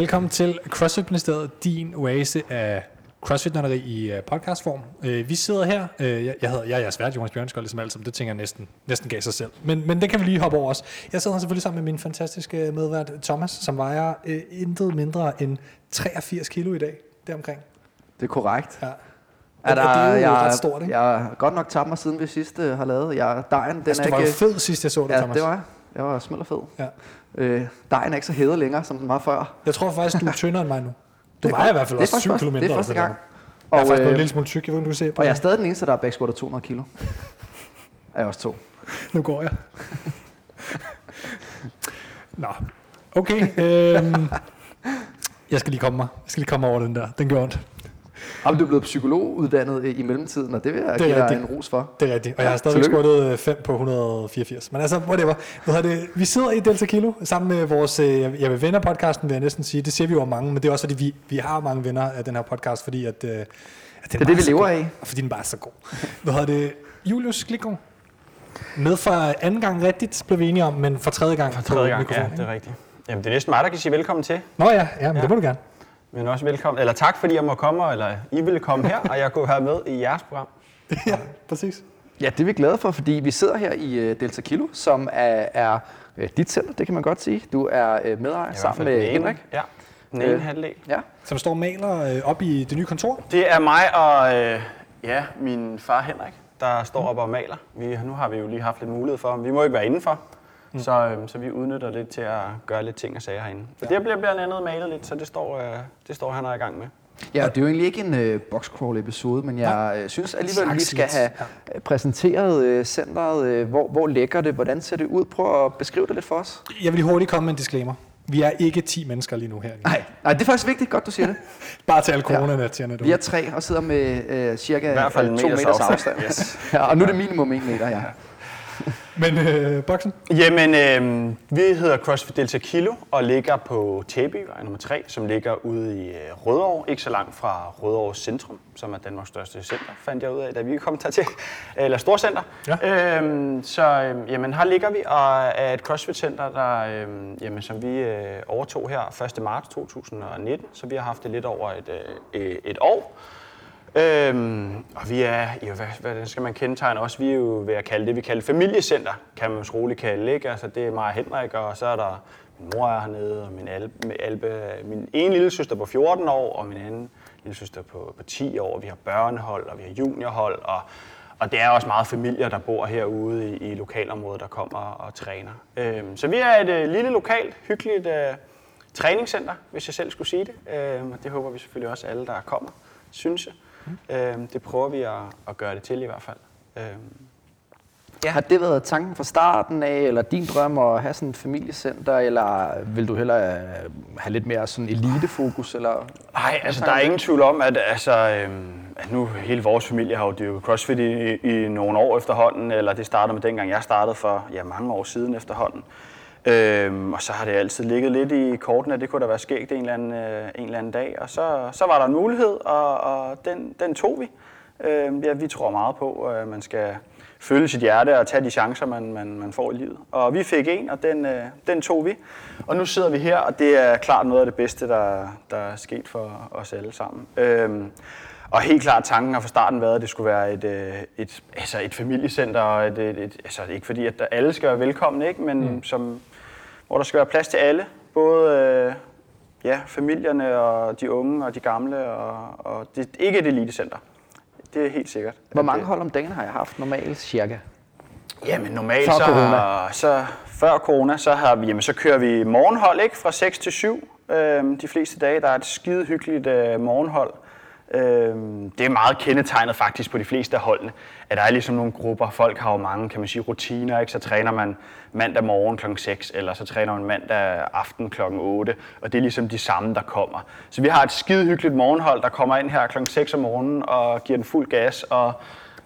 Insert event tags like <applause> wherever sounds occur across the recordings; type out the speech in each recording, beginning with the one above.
Velkommen til CrossFit Ministeriet, din oase af crossfit i øh, podcastform. Øh, vi sidder her, øh, jeg, hedder, jeg er jeres vært, Jonas Bjørnskold, ligesom alt, som det tænker jeg næsten, næsten gav sig selv. Men, men det kan vi lige hoppe over os. Jeg sidder her selvfølgelig sammen med min fantastiske medvært Thomas, som vejer øh, intet mindre end 83 kilo i dag, deromkring. Det er korrekt. Ja. Er der, det er jo jeg, ret stort, ikke? Jeg har godt nok tabt mig siden vi sidst har lavet. Jeg, dejen, den altså, er du var ikke, jo fed sidst, jeg så dig, ja, Thomas. det var jeg. Jeg var smelt og fed. Ja. Øh, dejen er ikke så hævet længere, som den var før. Jeg tror faktisk, du er <laughs> tyndere end mig nu. Du Det er vejer i hvert fald også 7 faktisk km det er første gang. Jeg er faktisk blevet en øh, lille smule tyk, jeg ved du kan se og jeg er stadig den eneste, der er backsquatter 200 kilo. <laughs> Er jeg også to. Nu går jeg. <laughs> Nå, okay. Øhm, jeg skal lige komme mig. Jeg skal lige komme over den der. Den gør ondt. Jamen, du er blevet psykologuddannet i mellemtiden, og det vil jeg Det er give dig en ros for. Det er rigtigt. Og jeg har stadigvæk tillykke. squattet 5 på 184. Men altså, whatever. Hvad det? Vi sidder i Delta Kilo sammen med vores øh, jeg vil venner podcasten, vil jeg næsten sige. Det siger vi jo om mange, men det er også fordi, vi, vi har mange venner af den her podcast, fordi at, øh, at den Det er det, vi lever god. af. Og fordi den bare er så god. Hvad hedder det? Julius Glikgaard. Med for anden gang rigtigt, blev vi enige om, men for tredje gang For tredje gang, mikrofon, ja, det er rigtigt. Jamen, det er næsten mig, der kan sige velkommen til. Nå ja, ja men Ja. det må du gerne. Men også velkommen, eller tak fordi jeg må komme, eller I ville komme her, og jeg kunne være med i jeres program. <laughs> ja, præcis. Ja, det er vi glade for, fordi vi sidder her i øh, Delta Kilo, som er, er øh, dit center, det kan man godt sige. Du er øh, medejer sammen med den ene. Henrik. Ja, den ene Øh. halvdel. Ja. Som står og maler øh, op i det nye kontor. Det er mig og øh, ja, min far Henrik, der står op og maler. Vi, nu har vi jo lige haft lidt mulighed for, vi må ikke være indenfor. Mm. Så, øh, så vi udnytter lidt til at gøre lidt ting og sager herinde. Så det bliver blandt andet malet lidt, så det står, øh, det står han er i gang med. Ja, og det er jo egentlig ikke en øh, boxcrawl-episode, men jeg øh, synes alligevel, vi Slags skal have øh, præsenteret øh, centret. Øh, hvor, hvor ligger det? Hvordan ser det ud? Prøv at beskrive det lidt for os. Jeg vil lige hurtigt komme med en disclaimer. Vi er ikke 10 mennesker lige nu her. Nej, nej det er faktisk vigtigt. Godt, du siger det. <laughs> Bare til alle coronanatierne. Vi er tre og sidder med øh, cirka I hvert fald en to meters meters afstand. afstand. Yes. Ja, og nu er det minimum en meter, ja. Men øh, boksen? Jamen, øh, vi hedder CrossFit Delta Kilo og ligger på Tæbyvej nummer 3, som ligger ude i øh, Rødovre, ikke så langt fra Rødovre Centrum, som er Danmarks største center, fandt jeg ud af, da vi kom til, <laughs> eller storcenter. Ja. Øhm, så øh, jamen, her ligger vi og er et CrossFit-center, der, øh, jamen, som vi øh, overtog her 1. marts 2019, så vi har haft det lidt over et, øh, et år. Øhm, og vi er, jo, hvad, hvad skal man kendetegne også, vi er jo ved at kalde det, vi kalder familiecenter, kan man jo roligt kalde, ikke? Altså det er mig og Henrik, og så er der min mor er hernede, og min, Albe, Albe, min ene lille søster på 14 år, og min anden lille søster på, på 10 år. Vi har børnehold, og vi har juniorhold, og, og det er også meget familier, der bor herude i, i lokalområdet, der kommer og træner. Øhm, så vi er et øh, lille lokalt, hyggeligt øh, træningscenter, hvis jeg selv skulle sige det. Øhm, og det håber vi selvfølgelig også alle, der kommer, synes jeg. Øhm, det prøver vi at, at gøre det til i hvert fald. Øhm, Ja. Har det været tanken fra starten af, eller din drøm at have sådan et familiecenter, eller vil du hellere øh, have lidt mere sådan elitefokus? Eller? Nej, altså der er ingen tvivl om, at, altså, øhm, at nu hele vores familie har jo dyrket CrossFit i, i nogle år efterhånden, eller det startede med dengang jeg startede for ja, mange år siden efterhånden. Øhm, og så har det altid ligget lidt i kortene, at det kunne da være skægt en eller anden, øh, en eller anden dag. Og så, så var der en mulighed, og, og den, den tog vi. Øhm, ja, vi tror meget på, at man skal følge sit hjerte og tage de chancer, man, man, man får i livet. Og vi fik en, og den, øh, den tog vi. Og nu sidder vi her, og det er klart noget af det bedste, der, der er sket for os alle sammen. Øhm, og helt klart tanken har fra starten været, at det skulle være et, øh, et, altså et familiecenter, og et, et, et, altså ikke fordi, at der alle skal være velkomne, ikke? men mm. som, hvor der skal være plads til alle. Både øh, ja, familierne og de unge og de gamle, og, og det er ikke et elitecenter. Det er helt sikkert. Hvor mange det- hold om dagen har jeg haft normalt, cirka? Jamen normalt Før så, corona. så før corona, så, har vi, jamen, så kører vi morgenhold ikke? fra 6 til 7 øhm, de fleste dage. Der er et skide hyggeligt øh, morgenhold. Øhm, det er meget kendetegnet faktisk på de fleste af holdene, at der er ligesom nogle grupper. Folk har jo mange, kan man sige, rutiner. Ikke? Så træner man mandag morgen kl. 6, eller så træner man mandag aften kl. 8, og det er ligesom de samme, der kommer. Så vi har et skide hyggeligt morgenhold, der kommer ind her kl. 6 om morgenen og giver den fuld gas, og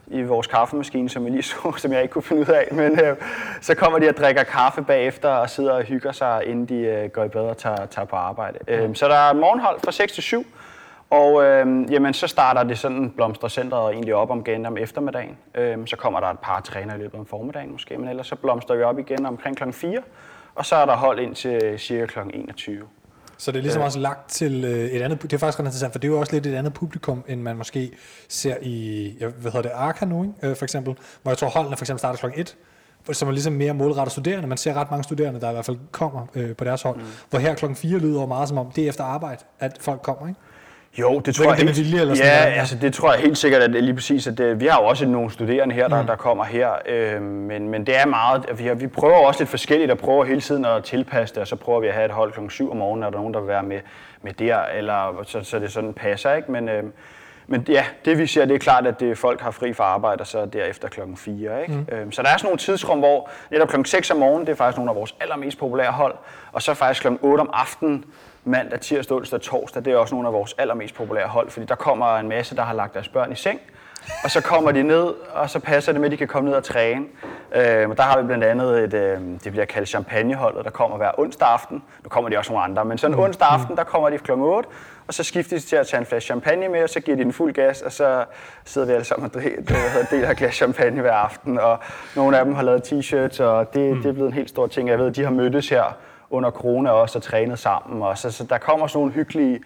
i vores kaffemaskine, som jeg lige så, <laughs> som jeg ikke kunne finde ud af. Men øh, så kommer de og drikker kaffe bagefter og sidder og hygger sig, inden de øh, går i bad og tager, tager på arbejde. Øh, så der er morgenhold fra 6 til 7, og øh, jamen, så starter det sådan, blomstrer centret egentlig op om igen om eftermiddagen. Øh, så kommer der et par træner i løbet af formiddagen måske, men ellers så blomstrer vi op igen omkring kl. 4, og så er der hold ind til cirka kl. 21. Så det er ligesom Øh. også lagt til øh, et andet, det er faktisk ret interessant, for det er jo også lidt et andet publikum, end man måske ser i, jeg, hvad hedder det, Arca nu, ikke? Øh, for eksempel, hvor jeg tror holdene for eksempel starter klokken 1, som er ligesom mere målrettet studerende. Man ser ret mange studerende, der i hvert fald kommer øh, på deres hold. Mm. Hvor her klokken 4 lyder meget som om, det er efter arbejde, at folk kommer, ikke? Jo, det tror jeg med helt, vilje eller sådan ja, ja. altså det tror jeg helt sikkert, at lige præcis, at det, vi har jo også nogle studerende her, der, Mm. der kommer her, øh, men, men det er meget, at vi, har, vi prøver også lidt forskelligt, og prøver hele tiden at tilpasse det, og så prøver vi at have et hold klokken 7 om morgenen, er der nogen, der vil være med, med der, eller så, så det sådan passer, ikke? Men, øh, men ja, det vi ser, det er klart, at det, folk har fri fra arbejde, og så derefter klokken 4, ikke? Mm. Øh, så der er sådan nogle tidsrum, hvor netop klokken 6 om morgenen, det er faktisk nogle af vores allermest populære hold, og så faktisk klokken 8 om aftenen, mandag, tirsdag, onsdag, torsdag, det er også nogle af vores allermest populære hold, fordi der kommer en masse, der har lagt deres børn i seng, og så kommer de ned, og så passer det med, at de kan komme ned og træne. Øh, men der har vi blandt andet et, øh, det bliver kaldt champagneholdet, der kommer hver onsdag aften. Nu kommer de også nogle andre, men sådan onsdag aften, der kommer de kl. 8, og så skifter de til at tage en flaske champagne med, og så giver de den fuld gas, og så sidder vi alle sammen og deler et glas champagne hver aften. Og nogle af dem har lavet t-shirts, og det, det er blevet en helt stor ting. Jeg ved, de har mødtes her under corona også og trænet sammen, og så, så der kommer sådan nogle hyggelige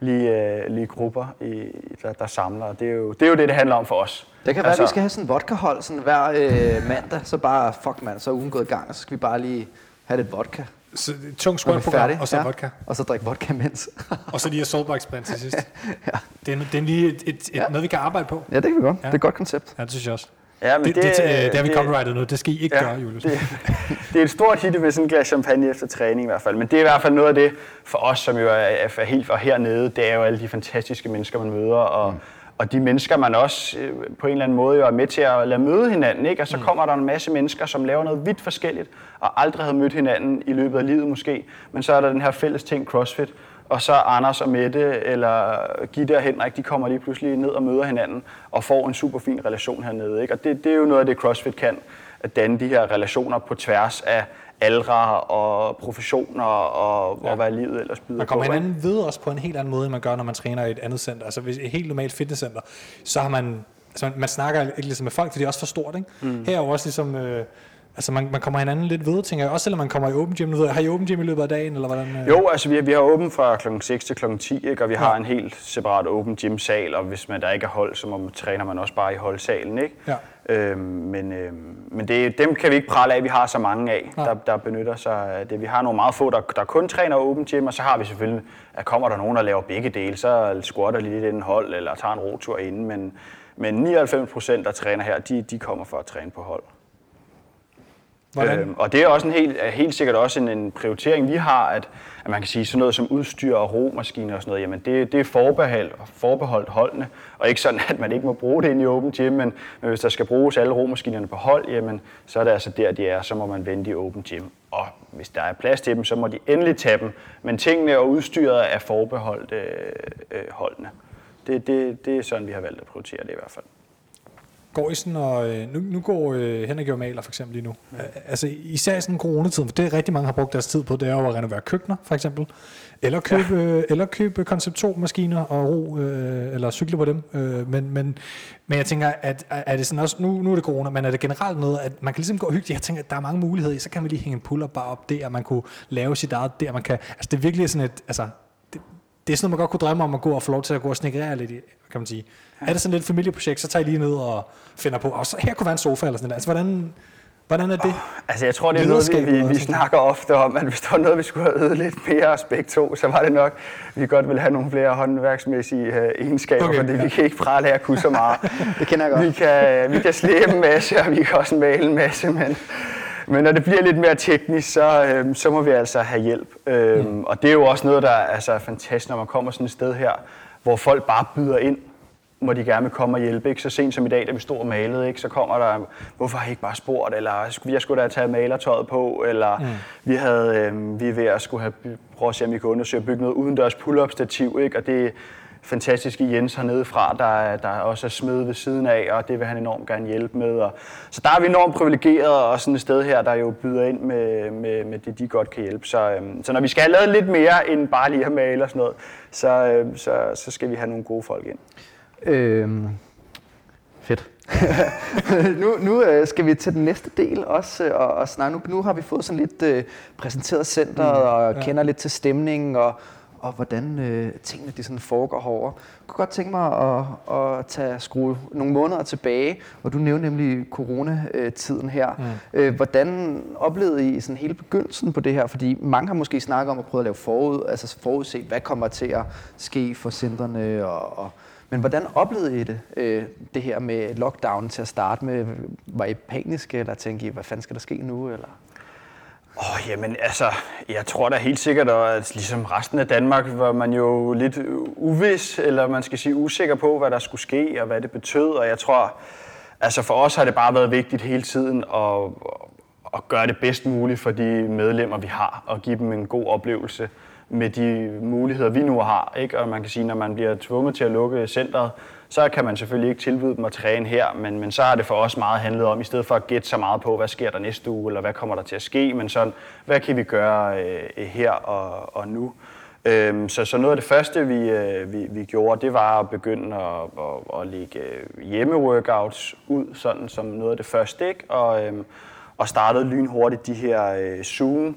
lige, øh, lige grupper, i, der, der samler. og Det er, jo, det er jo det, det handler om for os. Det kan være, at vi skal have sådan en vodkahold sådan hver øh, mandag, så bare, fuck mand, så er ugen gået i gang, og så skal vi bare lige have lidt vodka. Så er Når vi er squat-program, færdige. og så vodka. Og så drikke vodka imens. <laughs> Og så lige Soulbox-band til sidst. <laughs> ja. det, er, det er lige et, et, et, Ja. noget, vi kan arbejde på. ja, det kan vi godt. Ja. Det er et godt koncept. Ja, det synes jeg også. Ja, men Det, det, det, det, det har vi copyrightet nu. Det skal I ikke Ja, gøre, Julius. det, <laughs> det er et stort hit med sådan en glas champagne efter træning i hvert fald. Men det er i hvert fald noget af det for os, som jo er, er helt og hernede, det er jo alle de fantastiske mennesker, man møder. Og, mm. Og de mennesker, man også øh, på en eller anden måde jo er med til at lade møde hinanden. Ikke? Og så kommer der en masse mennesker, som laver noget vidt forskelligt, og aldrig havde mødt hinanden i løbet af livet måske. Men så er der den her fælles ting, CrossFit. Og så Anders og Mette, eller Gitte og Henrik, de kommer lige pludselig ned og møder hinanden, og får en super fin relation hernede. Ikke? Og det, det er jo noget af det, CrossFit kan, at danne de her relationer på tværs af aldre og professioner og, ja. og hvad livet ellers byder Man kommer på. hinanden ved også på en helt anden måde, end man gør, når man træner i et andet center. Altså hvis et helt normalt fitnesscenter, så har man, altså man, man snakker ikke ligesom med folk, for det er også for stort. Ikke? Mm. Her er jo også ligesom, øh, altså man, man kommer hinanden lidt ved, tænker jeg. Også selvom man kommer i open gym. Nu ved jeg, har I open gym i løbet af dagen, eller hvordan? Øh? Jo, altså vi, vi har åbent fra kl. 6 til kl. 10, ikke? og vi har en helt separat åben gymsal, og hvis man der ikke er hold, så man, træner man også bare i holdsalen. Ikke? Ja. Øhm, men øhm, men det, dem kan vi ikke prale af, vi har så mange af, Nej. der, der benytter sig af det. Vi har nogle meget få, der, der kun træner åben gym, og så har vi selvfølgelig, at kommer der nogen, der laver begge dele, så squatter de lidt inden hold, eller tager en rotur inden, men, men 99 procent, der træner her, de, de kommer for at træne på hold. Hvordan? Øhm, og det er også en helt, helt sikkert også en, en prioritering, vi har, at, at man kan sige sådan noget som udstyr og romaskiner og sådan noget, jamen det, det er forbeholdt, forbeholdt holdene, og ikke sådan, at man ikke må bruge det ind i open gym, men, men hvis der skal bruges alle romaskinerne på hold, jamen så er det altså der, de er, så må man vente i open gym. Og hvis der er plads til dem, så må de endelig tage dem, men tingene og udstyret er forbeholdt øh, øh, holdene. Det, det, det er sådan, vi har valgt at prioritere det i hvert fald. Sådan, og øh, nu, nu går øh, Henrik jo maler for eksempel lige nu. Ja. Altså især i sådan coronatiden, for det er rigtig mange har brugt deres tid på, det er jo at renovere køkkener for eksempel. Eller købe, ja. øh, eller købe koncept 2 maskiner og ro, øh, eller cykle på dem. Øh, men, men, men jeg tænker, at er det sådan også, nu, nu er det corona, men er det generelt noget, at man kan ligesom gå og hygge, jeg tænker, at der er mange muligheder så kan man lige hænge en pull-up bare op der, man kunne lave sit eget der, man kan, altså det er virkelig sådan et, altså det, er sådan noget, man godt kunne drømme om at gå og få lov til at gå og snikrere lidt i, kan man sige. Ja. Er det sådan lidt et familieprojekt, så tager I lige ned og finder på, og så her kunne være en sofa eller sådan noget. Altså, hvordan, hvordan er det? Altså jeg tror, det er noget, vi, vi, vi snakker ofte om, at hvis der var noget, vi skulle have øvet lidt mere os begge to, så var det nok, vi godt ville have nogle flere håndværksmæssige øh, egenskaber, Okay, fordi ja. ja. vi kan ikke prale af at kunne så meget. <laughs> Det kender jeg godt. Vi kan, vi kan slæbe en masse, og vi kan også male en masse, men, men når det bliver lidt mere teknisk, så, øhm, så må vi altså have hjælp. Øhm, mm. Og det er jo også noget, der altså, er fantastisk, når man kommer sådan et sted her, hvor folk bare byder ind må de gerne vil komme og hjælpe. Ikke? Så sent som i dag, da vi stod og malede, ikke? så kommer der, hvorfor har I ikke bare spurgt, eller "Skulle- jeg skulle da tage malertøjet på, eller mm. vi, havde, øh, vi er ved at skulle have prøve at se, om vi kan undersøge at bygge noget udendørs pull-up stativ, ikke? og det fantastisk i Jens hernede fra, der, der også er smed ved siden af, og det vil han enormt gerne hjælpe med. Og, så der er vi enormt privilegerede, og sådan et sted her, der jo byder ind med, med, med det, de godt kan hjælpe. Så, øhm, så når vi skal have lavet lidt mere end bare lige at male og sådan noget, så, øhm, så, så skal vi have nogle gode folk ind. Øhm, fedt. <laughs> nu nu øh, skal vi til den næste del også øh, og, og snakke. Nu, nu har vi fået sådan lidt øh, præsenteret centret mm, og ja. kender lidt til stemningen og og hvordan øh, tingene de sådan foregår herovre. Jeg kunne godt tænke mig at, at tage skrue nogle måneder tilbage, og du nævnte nemlig coronatiden her. Mm. Øh, hvordan oplevede I sådan hele begyndelsen på det her? Fordi mange har måske snakket om at prøve at lave forud, altså forudse, hvad kommer til at ske for centrene og, og men hvordan oplevede I det, øh, det her med lockdown til at starte med? Var I paniske, eller tænkte I, hvad fanden skal der ske nu? Eller? Åh, oh, jamen altså, jeg tror da helt sikkert, at ligesom resten af Danmark var man jo lidt uvis, eller man skal sige usikker på, hvad der skulle ske, og hvad det betød, og jeg tror, altså for os har det bare været vigtigt hele tiden at, at gøre det bedst muligt for de medlemmer, vi har, og give dem en god oplevelse med de muligheder, vi nu har. Ikke? Og man kan sige, når man bliver tvunget til at lukke centret, så kan man selvfølgelig ikke tilbyde dem at træne her, men, men så har det for os meget handlet om, i stedet for at gætte så meget på, hvad sker der næste uge, eller hvad kommer der til at ske, men sådan, hvad kan vi gøre øh, her og, og nu. Øhm, så, så noget af det første, vi, øh, vi, vi gjorde, det var at begynde at, at, at lægge øh, hjemmeworkouts ud, sådan som noget af det første, ikke? Og, øhm, og startede lynhurtigt de her øh, Zoom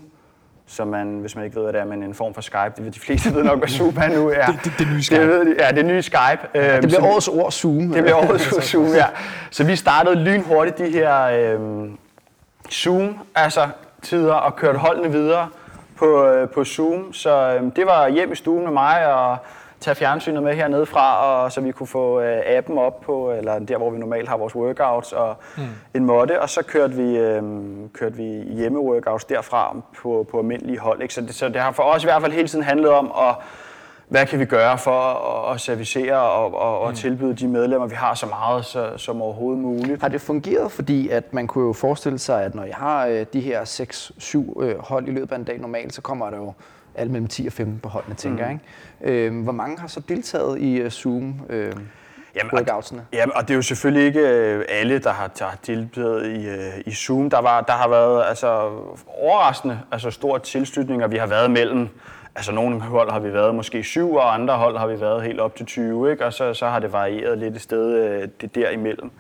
så man, hvis man ikke ved, hvad det er, men en form for Skype. Det, de fleste ved nok, hvad Zoom er nu. Ja. Det, det, det nye Skype. Det, ved de, ja, det nye Skype. Ja, det bliver årets ord Zoom. Det bliver årets ord Zoom, ja. Så vi startede lynhurtigt de her øhm, Zoom, altså tider, og kørte holdene videre på, øh, på Zoom. Så øhm, det var hjem i stuen med mig, og tage fjernsynet med hernede fra, og så vi kunne få øh, appen op på, eller der hvor vi normalt har vores workouts og mm. en måtte, og så kørte vi, øh, kørte vi hjemme-workouts derfra på, på almindelige hold. Ikke? Så, det, så det har for os i hvert fald hele tiden handlet om at hvad kan vi gøre for at, at servicere og, og, og mm. tilbyde de medlemmer, vi har så meget så, som overhovedet muligt. Har det fungeret, fordi at man kunne jo forestille sig, at når jeg har øh, de her 6-7 øh, hold i løbet af en dag normalt, så kommer der jo alt mellem 10 og 15 på holdene, tænker mm. jeg. Ikke? Øh, hvor mange har så deltaget i uh, Zoom? Øh, Jamen, workoutsene? Og, jamen, og det er jo selvfølgelig ikke øh, alle, der har, der har deltaget i, uh, i Zoom. Der, var, der har været altså, overraskende altså, stor tilslutning, og vi har været mellem Altså nogle hold har vi været måske syv, og andre hold har vi været helt op til 20, ikke? og så, så har det varieret lidt et sted øh, det derimellem.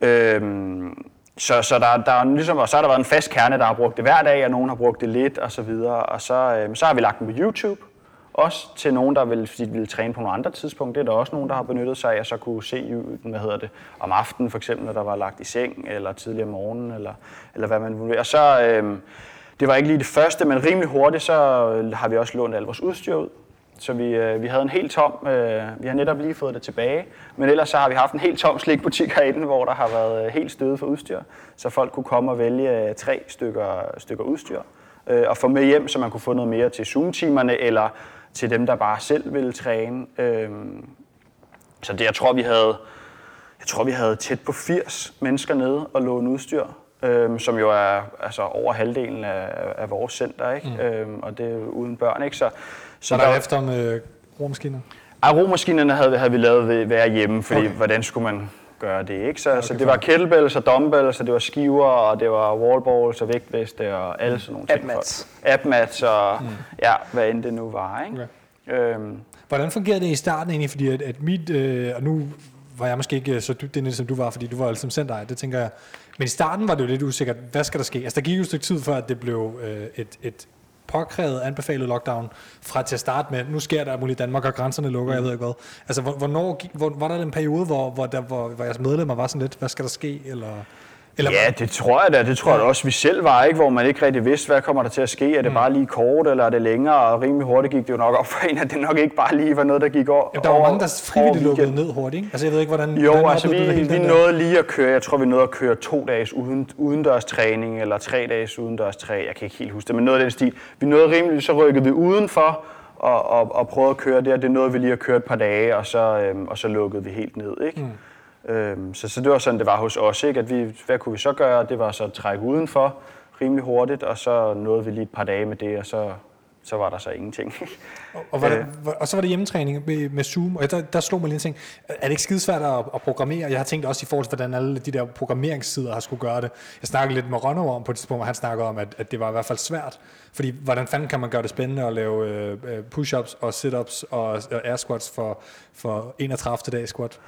Øhm, så, så, der, der er ligesom, og så har der været en fast kerne, der har brugt det hver dag, og nogen har brugt det lidt og så videre. Og så, øh, så har vi lagt den på YouTube, også til nogen, der vil, fordi de vil træne på nogle andre tidspunkter. Det er der også nogen, der har benyttet sig af, at så kunne se øh, hvad hedder det, om aftenen for eksempel, når der var lagt i seng, eller tidligere om morgenen, eller, eller hvad man vil. Og så, øh, det var ikke lige det første, men rimelig hurtigt, så øh, har vi også lånt al vores udstyr ud. Så vi, øh, vi havde en helt tom, øh, vi har netop lige fået det tilbage, men ellers så har vi haft en helt tom slikbutik herinde, hvor der har været øh, helt støde for udstyr, så folk kunne komme og vælge øh, tre stykker, stykker udstyr øh, og få med hjem, så man kunne få noget mere til Zoom-timerne, eller til dem, der bare selv ville træne. Øh, så det, jeg tror, vi havde, jeg tror, vi havde tæt på 80 mennesker nede og låne udstyr, øhm, som jo er altså, over halvdelen af, af vores center, ikke? Mm. Øhm, og det er uden børn. Ikke? Så, så der, efter med romaskiner? Ja, romaskinerne havde, havde vi lavet være hjemme, fordi okay. hvordan skulle man gøre det, ikke? Så, okay, så det var kettlebells og dumbbells, og det var skiver, og det var wallballs og vægtveste og alle sådan nogle ting. Appmats. Appmats og mm. ja, hvad end det nu var, ikke? Okay. Øhm. Hvordan fungerede det i starten egentlig? Fordi at, at mit, øh, og nu var jeg måske ikke så dybt inde som du var, fordi du var altså center, det tænker jeg. Men i starten var det jo lidt usikkert, hvad skal der ske? Altså der gik jo et stykke tid før, at det blev øh, et, et påkrævet, anbefalet lockdown, fra til at starte med, nu sker der muligt i Danmark, og grænserne lukker, mm. jeg ved ikke hvad. Altså, hvornår, hvor, var der en periode, hvor, hvor, der, hvor, hvor jeres medlemmer var sådan lidt, hvad skal der ske, eller... Eller ja, det tror jeg da. Det tror jeg da også, vi selv var, ikke? hvor man ikke rigtig vidste, hvad kommer der til at ske. Er det mm. bare lige kort, eller er det længere? Og rimelig hurtigt gik det jo nok op for en, at det nok ikke bare lige var noget, der gik over. Ja, der var mange, der frivilligt lukkede ned hurtigt. Ikke? Altså, jeg ved ikke, hvordan... Jo, hvordan altså vi, vi nåede lige at køre, jeg tror, vi nåede at køre to dages uden, udendørs træning, eller tre dages udendørs træning. Jeg kan ikke helt huske det, men noget af den stil. Vi nåede rimelig, så rykkede vi udenfor, og, og, og prøvede at køre der. Det nåede vi lige at køre et par dage, og så, øhm, og så lukkede vi helt ned. Ikke? Mm. Øhm, så, så det var sådan, det var hos os, ikke? at vi, hvad kunne vi så gøre? Det var så at trække udenfor rimelig hurtigt, og så nåede vi lige et par dage med det, og så, så var der så ingenting. og, og, var det, og så var det hjemmetræning med, med Zoom, og der, der slog mig lige en ting. Er det ikke skidesvært at, at programmere? Jeg har tænkt også i forhold til, hvordan alle de der programmeringssider har skulle gøre det. Jeg snakkede lidt med Ronno om på et tidspunkt, hvor han snakkede om, at, at det var i hvert fald svært Fordi hvordan fanden kan man gøre det spændende at lave øh, øh push-ups og sit-ups og, og air squats for, for 31. dag squat?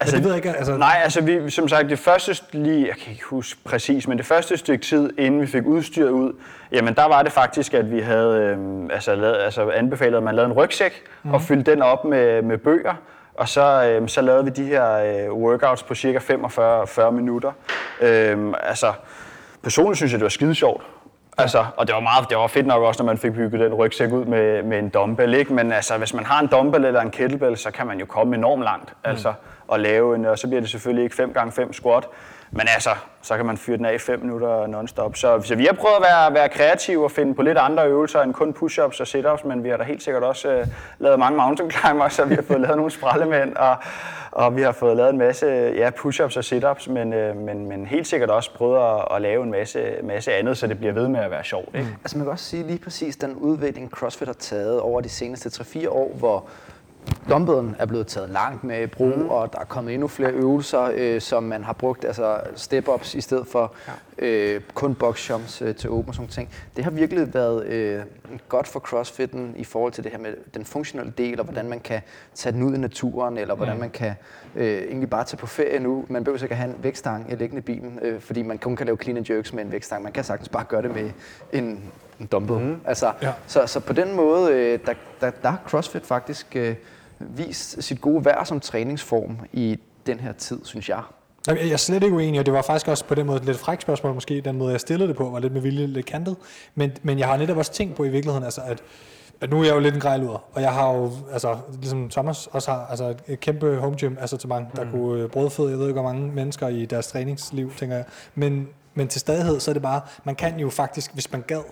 Altså, det ved jeg ikke, altså... Nej, altså vi, som sagt, det første lige, jeg kan ikke huske præcis, men det første stykke tid, inden vi fik udstyret ud, jamen der var det faktisk, at vi havde øh, altså, lavet, altså anbefalet, at man lavede en rygsæk mm. og fyldte den op med, med bøger. Og så, øh, så lavede vi de her øh, workouts på cirka 45-40 minutter. Øh, altså, personligt synes jeg, det var skide sjovt. Altså, og det var meget, det var fedt nok også, når man fik bygget den rygsæk ud med, med en dumbbell, ikke? Men altså, hvis man har en dumbbell eller en kettlebell, så kan man jo komme enormt langt. Mm at og lave en, og så bliver det selvfølgelig ikke 5x5 squat, men altså, så kan man fyre den af i 5 minutter non-stop. Så, så vi har prøvet at være, være kreative og finde på lidt andre øvelser end kun push-ups og sit-ups, men vi har da helt sikkert også øh, lavet mange mountain climbers, så vi har fået lavet nogle sprællemænd, og, og vi har fået lavet en masse ja, push-ups og sit-ups, men, øh, men, men helt sikkert også prøvet at, at lave en masse, masse andet, så det bliver ved med at være sjovt. Ikke? Mm. Altså man kan også sige lige præcis den udvikling, CrossFit har taget over de seneste 3-4 år, hvor dumbbellen er blevet taget langt med brug, mm. og der er kommet endnu flere øvelser, øh, som man har brugt, altså step-ups i stedet for ja. øh, kun box jumps øh, til åben og sådan ting. Det har virkelig været øh, godt for crossfitten i forhold til det her med den funktionelle del, og hvordan man kan tage den ud i naturen, eller hvordan mm. man kan øh, egentlig bare tage på ferie nu. Man behøver ikke have en vægtstang liggende i bilen, øh, fordi man kun kan lave clean and jerks med en vægtstang. Man kan sagtens bare gøre det med en, en dumbbell. Mm. Altså, ja. så, så på den måde, øh, der, der, der har CrossFit faktisk... Øh, vist sit gode værd som træningsform i den her tid, synes jeg. Jeg er slet ikke uenig, og det var faktisk også på den måde et lidt frækt spørgsmål måske, den måde jeg stillede det på, var lidt med vilje lidt kantet. Men, men jeg har netop også tænkt på i virkeligheden, altså at, at nu er jeg jo lidt en grejluder, og jeg har jo, altså ligesom Thomas også har, altså et kæmpe home gym, altså til mange, der mm. kunne øh, brødføde, jeg ved ikke hvor mange mennesker i deres træningsliv, tænker jeg. Men, men til stadighed, så er det bare, man kan jo faktisk, hvis man gad,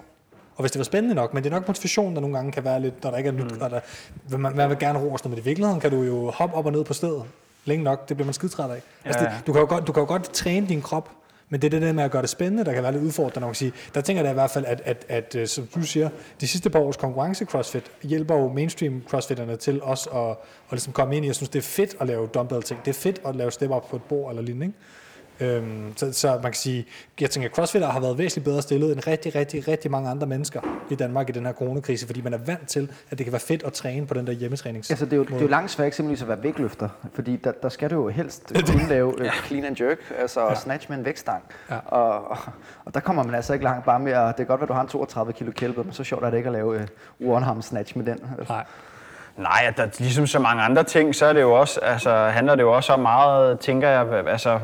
og hvis det var spændende nok, men det er nok motivation, der nogle gange kan være lidt, når der ikke er nyt, mm. der, man, man vil gerne ro men i virkeligheden kan du jo hoppe op og ned på stedet længe nok, det bliver man skidtræt af. Ja, altså, det, du, kan jo godt, du kan jo godt træne din krop, men det er det der med at gøre det spændende, der kan være lidt udfordrende at sige. Der tænker jeg i hvert fald, at, at, at, at som du siger, de sidste par års konkurrence CrossFit hjælper jo mainstream CrossFitterne til også at, at ligesom komme ind i, jeg synes, det er fedt at lave dumbbell ting. Det er fedt at lave step up på et bord eller lignende. Ikke? Øhm, så, så man kan sige, jeg tænker, at CrossFit har været væsentligt bedre stillet end rigtig, rigtig, rigtig mange andre mennesker i Danmark i den her coronakrise, fordi man er vant til, at det kan være fedt at træne på den der hjemmetrænings. Altså, det, er jo, det er jo langt svært eksempelvis at være vægtløfter, fordi der, der skal du jo helst <laughs> kunne lave ja. clean and jerk, altså ja. snatch med en vægtstang. Ja. Og, og, og, der kommer man altså ikke langt bare med at, det kan godt være, at du har en 32 kilo kælpe, men så sjovt er det ikke at lave uh, one snatch med den. Nej. Nej, at der, ligesom så mange andre ting, så er det jo også, altså, handler det jo også om meget, tænker jeg, altså,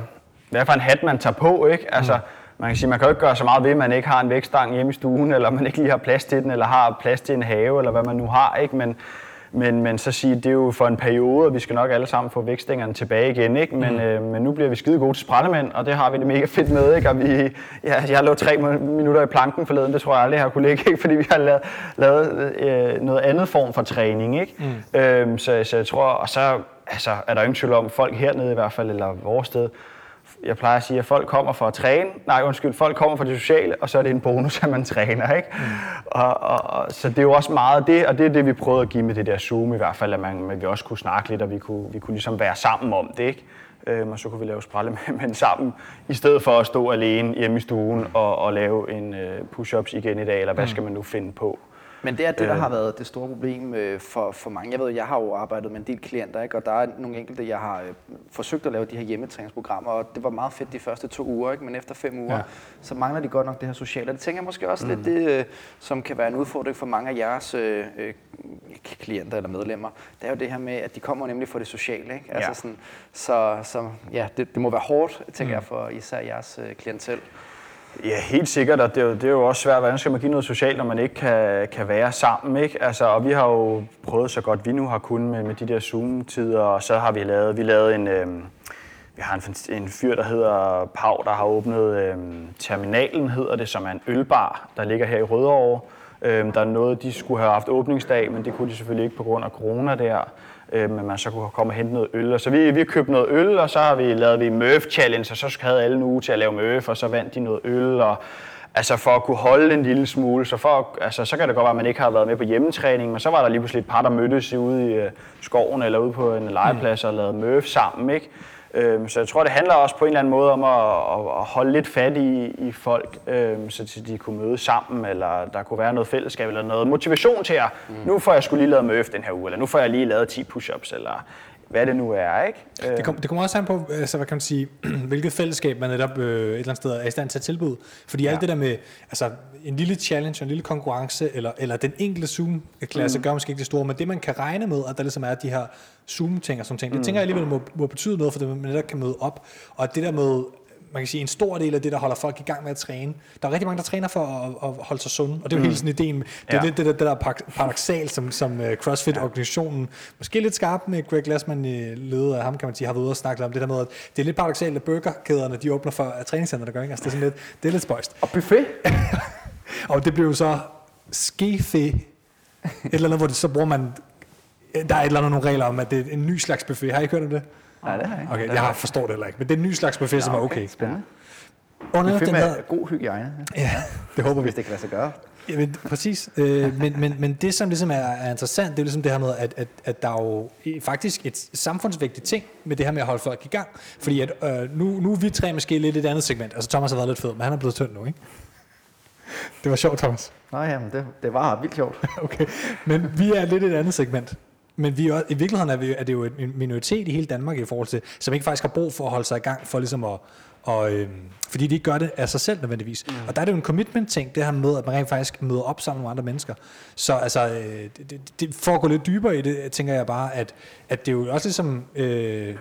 hvad for en hat man tager på, ikke? Altså, mm. man kan sige, man kan jo ikke gøre så meget ved, at man ikke har en vækstang hjemme i stuen, eller man ikke lige har plads til den, eller har plads til en have, eller hvad man nu har, ikke? Men, men, men så sige, det er jo for en periode, og vi skal nok alle sammen få vækstængerne tilbage igen, ikke? Men, mm. øh, men nu bliver vi skide gode til sprættemænd, og det har vi det mega fedt med, ikke? Og vi, ja, jeg lavet tre minutter i planken forleden, det tror jeg aldrig, jeg har kunne ligge, <laughs> ikke? Fordi vi har lavet, lavet øh, noget andet form for træning, ikke? Mm. Øhm, så, så jeg tror, og så altså, er der ingen tvivl om, folk hernede i hvert fald, eller vores sted, jeg plejer at sige, at folk kommer for at træne. Nej, undskyld, folk kommer for det sociale, og så er det en bonus, at man træner. Ikke? Mm. Og, og, og, så det er jo også meget det, og det er det, vi prøvede at give med det der Zoom i hvert fald, at man, man vi også kunne snakke lidt, og vi kunne, vi kunne ligesom være sammen om det. Ikke? Øhm, og så kunne vi lave sprælle med, men sammen, i stedet for at stå alene hjemme i stuen og, og lave en uh, push-ups igen i dag, eller hvad mm. skal man nu finde på? Men det er det, der øh. har været det store problem øh, for, for mange. Jeg ved, jeg har jo arbejdet med en del klienter, ikke? og der er nogle enkelte, jeg har øh, forsøgt at lave de her hjemmetræningsprogrammer, og det var meget fedt de første to uger, ikke? men efter fem uger, ja. så mangler de godt nok det her sociale. Og det tænker jeg måske også mm. lidt det, som kan være en udfordring for mange af jeres øh, klienter eller medlemmer. Det er jo det her med, at de kommer nemlig for det sociale. Ikke? Altså ja. sådan, så, så ja, det, det må være hårdt, tænker mm. jeg, for især jeres øh, klientel. Ja, helt sikkert, og det er, jo, det er jo også svært, hvordan skal man give noget socialt, når man ikke kan, kan være sammen, ikke? Altså, og vi har jo prøvet så godt vi nu har kunnet med, med de der Zoom-tider, og så har vi lavet, vi lavet en, øh, vi har en, en fyr, der hedder Pau, der har åbnet øh, Terminalen, hedder det, som er en ølbar, der ligger her i Rødovre. Øh, der er noget, de skulle have haft åbningsdag, men det kunne de selvfølgelig ikke på grund af corona der øh, men man så kunne komme og hente noget øl. Og så vi, vi købte noget øl, og så har vi lavet vi Murph Challenge, og så havde alle en uge til at lave Murph, og så vandt de noget øl, og altså for at kunne holde en lille smule, så, for, altså, så kan det godt være, at man ikke har været med på hjemmetræning, men så var der lige pludselig et par, der mødtes ude i øh, skoven eller ude på en legeplads og lavede Murph sammen, ikke? Øhm, så jeg tror, det handler også på en eller anden måde om at, at holde lidt fat i, i folk, øhm, så de kunne møde sammen, eller der kunne være noget fællesskab, eller noget motivation til at, mm. nu får jeg skulle lige lavet møf den her uge, eller nu får jeg lige lavet 10 push-ups, eller hvad det nu er, ikke? Det, kom, det kommer også an på, altså, hvad kan man sige, <clears throat> hvilket fællesskab man netop øh, et eller andet sted er i stand til at tilbyde. Fordi ja. alt det der med altså, en lille challenge, en lille konkurrence, eller, eller den enkelte Zoom-klasse, mm. gør måske ikke det store, men det man kan regne med, at der ligesom er de her Zoom-ting og sådan ting, det mm. tænker jeg alligevel må, må betyde noget for det, man netop kan møde op. Og det der med man kan sige, en stor del af det, der holder folk i gang med at træne. Der er rigtig mange, der træner for at, at holde sig sunde, og det er jo mm. hele sådan ideen. Det er ja. lidt det der, det der paradoxalt, som, som uh, CrossFit-organisationen, måske lidt skarp med Greg Glassman i ledet af ham, kan man sige, har været ude og snakket om det der med, at det er lidt paradoxalt, at burgerkæderne, de åbner for at træningscenter, gør ikke? Altså, det er sådan lidt, det er lidt spøjst. Og buffet. <laughs> og det blev så skefe, et eller andet, hvor det, så bruger man, der er et eller andet nogle regler om, at det er en ny slags buffet. Har I hørt om det? Nej, det har jeg ikke. Okay, jeg forstår det heller ikke, men det er en ny slags buffet, ja, som er okay. Spændende. Under den med god hygiejne. Ja, ja det håber vi. Hvis det kan lade sig gøre. Jamen, præcis. Øh, men, men, men det, som ligesom er, er interessant, det er ligesom det her med, at, at, at der er jo faktisk et samfundsvægtigt ting med det her med at holde folk i gang. Fordi at, øh, nu, nu er vi tre måske lidt et andet segment. Altså Thomas har været lidt fed, men han er blevet tynd nu, ikke? Det var sjovt, Thomas. Nej, jamen, det, det var vildt sjovt. <laughs> okay, men vi er lidt et andet segment. Men vi er, i virkeligheden er, vi, er det jo en minoritet i hele Danmark i forhold til, som ikke faktisk har brug for at holde sig i gang for ligesom at, og, øhm, fordi de ikke gør det af sig selv nødvendigvis. Mm. Og der er det jo en commitment-ting, det her med, at man rent faktisk møder op sammen med andre mennesker. Så altså, øh, det, det, for at gå lidt dybere i det, tænker jeg bare, at, at det er jo også ligesom øh,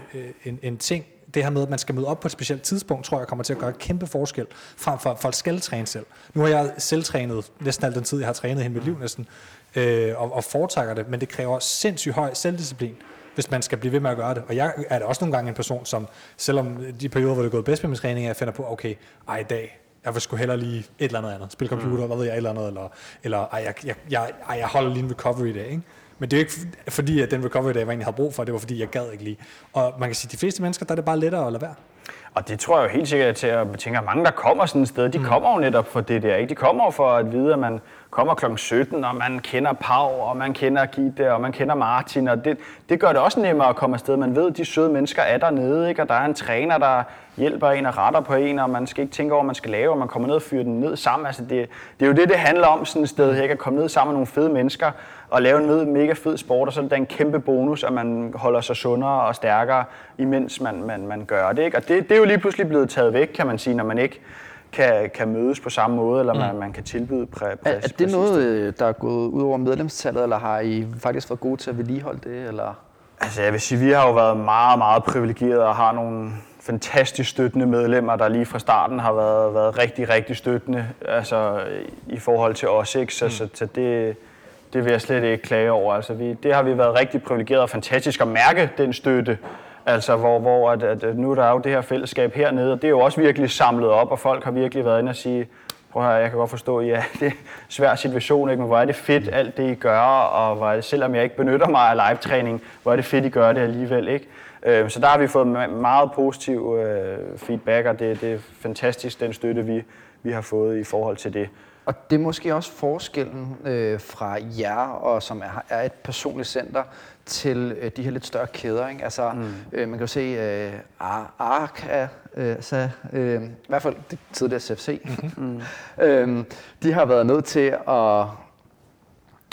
en, en ting, det her med, at man skal møde op på et specielt tidspunkt, tror jeg kommer til at gøre kæmpe forskel, frem for at folk skal træne selv. Nu har jeg selv trænet næsten al den tid, jeg har trænet hele mit liv næsten, øh, og, og foretrækker det, men det kræver sindssygt høj selvdisciplin hvis man skal blive ved med at gøre det. Og jeg er da også nogle gange en person, som selvom de perioder, hvor det er gået bedst med min træning, jeg finder på, okay, ej i dag, jeg vil sgu hellere lige et eller andet andet. Spille computer, mm. hvad ved jeg, et eller andet, eller, eller ej, jeg, jeg, jeg, ej, jeg holder lige en recovery dag, ikke? Men det er jo ikke fordi, at den recovery dag, jeg egentlig havde brug for, det var fordi, jeg gad ikke lige. Og man kan sige, at de fleste mennesker, der er det bare lettere at lade være. Og det tror jeg jo helt sikkert til at tænke, at mange, der kommer sådan et sted, de mm. kommer jo netop for det der. Ikke? De kommer for at vide, at man kommer kl. 17, og man kender Pau, og man kender Gitte, og man kender Martin. Og det, det gør det også nemmere at komme afsted. Man ved, at de søde mennesker er dernede, ikke? og der er en træner, der hjælper en og retter på en, og man skal ikke tænke over, hvad man skal lave, og man kommer ned og fyrer den ned sammen. Altså det, det er jo det, det handler om sådan et sted, ikke? at komme ned sammen med nogle fede mennesker, og lave en mega fed sport, og så er det en kæmpe bonus, at man holder sig sundere og stærkere, imens man, man, man gør det. Ikke? Og det, det er jo lige pludselig blevet taget væk, kan man sige, når man ikke kan, kan mødes på samme måde, eller man, mm. man kan tilbyde præ, præ, er, er det noget, øh, der er gået ud over medlemstallet, eller har I faktisk været gode til at vedligeholde det? Eller? Altså jeg vil sige, vi har jo været meget, meget privilegerede og har nogle fantastisk støttende medlemmer, der lige fra starten har været, været rigtig, rigtig støttende altså, i forhold til os. Ikke? Så, mm. så, så det, det vil jeg slet ikke klage over. Altså, vi, det har vi været rigtig privilegeret og fantastisk at mærke den støtte. Altså, hvor, hvor at, at nu er der jo det her fællesskab hernede, og det er jo også virkelig samlet op, og folk har virkelig været inde og sige, prøv her, jeg kan godt forstå, ja, <laughs> det er en svær situation, ikke? men hvor er det fedt alt det, I gør, og hvor er det, selvom jeg ikke benytter mig af live-træning, hvor er det fedt, I gør det alligevel. Ikke? Øh, så der har vi fået meget positiv øh, feedback, og det, det er fantastisk, den støtte, vi, vi har fået i forhold til det. Og det er måske også forskellen øh, fra jer, og som er, er et personligt center, til øh, de her lidt større kæder. Ikke? Altså, mm. øh, man kan jo se, øh, ARK er, øh, så, øh, i hvert fald det tidligere CFC, mm-hmm. <laughs> øh, de har været nødt til at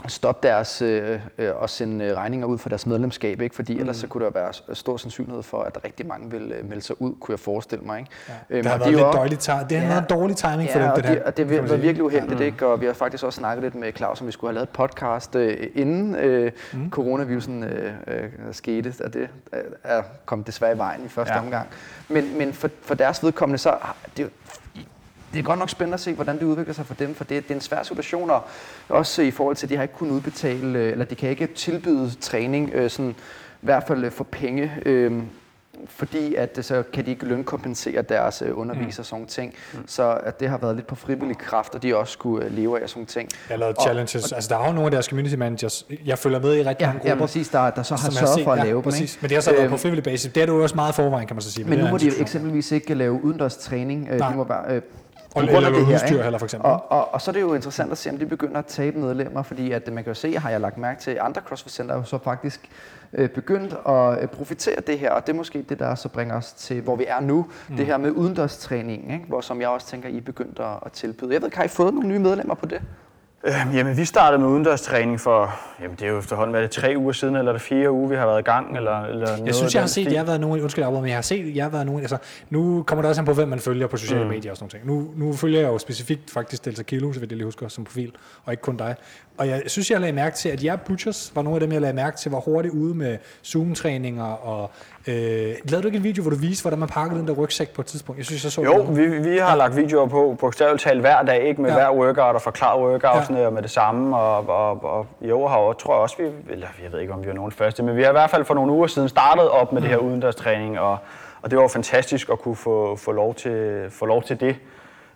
stoppe deres øh, øh, og sende øh, regninger ud for deres medlemskab, ikke? fordi mm. ellers så kunne der være stor sandsynlighed for, at rigtig mange vil øh, melde sig ud, kunne jeg forestille mig. Ikke? Ja. Øhm, det har været de lidt dårligt, det har ja, været dårlig timing ja, for dem, det, det her. og det var virkelig uheldigt, ja. ikke? og vi har faktisk også snakket lidt med Claus, om vi skulle have lavet et podcast øh, inden øh, mm. coronavirusen øh, øh, skete, og det øh, er kom desværre i vejen i første ja. omgang. Men, men for, for deres vedkommende, så det, det er godt nok spændende at se, hvordan det udvikler sig for dem, for det, det er en svær situation, og også i forhold til, at de har ikke kunnet udbetale, øh, eller de kan ikke tilbyde træning, øh, sådan, i hvert fald for penge, øh, fordi at så kan de ikke lønkompensere deres øh, undervisere og sådan ting. Mm. Så at det har været lidt på frivillig kraft, og de også skulle øh, leve af sådan ting. Jeg lavet challenges. Og, altså, der er jo nogle af deres community managers, jeg følger med i rigtig ja, mange grupper. Ja, præcis, der, der så har sørget for at ja, lave præcis. dem. Men det har så været på frivillig basis. Det er du også meget forvejen, kan man så sige. Men, nu må de eksempelvis ikke lave udendørs træning. Øh, de må bare, øh, Og, på grund af det her, ikke? for eksempel. Og, og, og så er det jo interessant at se, om de begynder at tabe medlemmer, fordi at man kan jo se, har jeg lagt mærke til, at andre CrossFit Center er jo så faktisk øh, begyndt at øh, profitere det her, og det er måske det, der så bringer os til, hvor vi er nu, mm. det her med udendørstræning, ikke? Hvor, som jeg også tænker, I er begyndt at, at tilbyde. Jeg ved, har I fået nogle nye medlemmer på det? Øh, jamen, vi startede med udendørstræning for, jamen det er jo efterhånden, hvad det, tre uger siden, eller er det fire uger, vi har været i gang, eller, eller noget Jeg synes, jeg har set, jeg har været nogen, undskyld, jeg men jeg har set, jeg har været nogen, altså, nu kommer det også an på, hvem man følger på sociale mm. medier og sådan noget. Nu, nu følger jeg jo specifikt faktisk Delta Kilo, så vil jeg lige huske, som profil, og ikke kun dig. Og jeg synes, jeg lagde mærke til, at jer Butchers var nogle af dem, jeg lagde mærke til, var hurtigt ude med Zoom-træninger, og øh, lavede du ikke en video, hvor du viste, hvordan man pakkede den der rygsæk på et tidspunkt? Jeg synes, jeg så Jo, det. vi, vi har lagt videoer på, bogstaveligt talt hver dag, ikke med Ja. ja. hver workout og forklaret workoutsene ja. med det samme. Og, og, og i år har jeg, tror jeg også, vi, eller jeg ved ikke, om vi var nogen første, men vi har i hvert fald for nogle uger siden startet op med mm. det her udendørstræning, og, og det var jo fantastisk at kunne få, få, lov, til, få lov til det.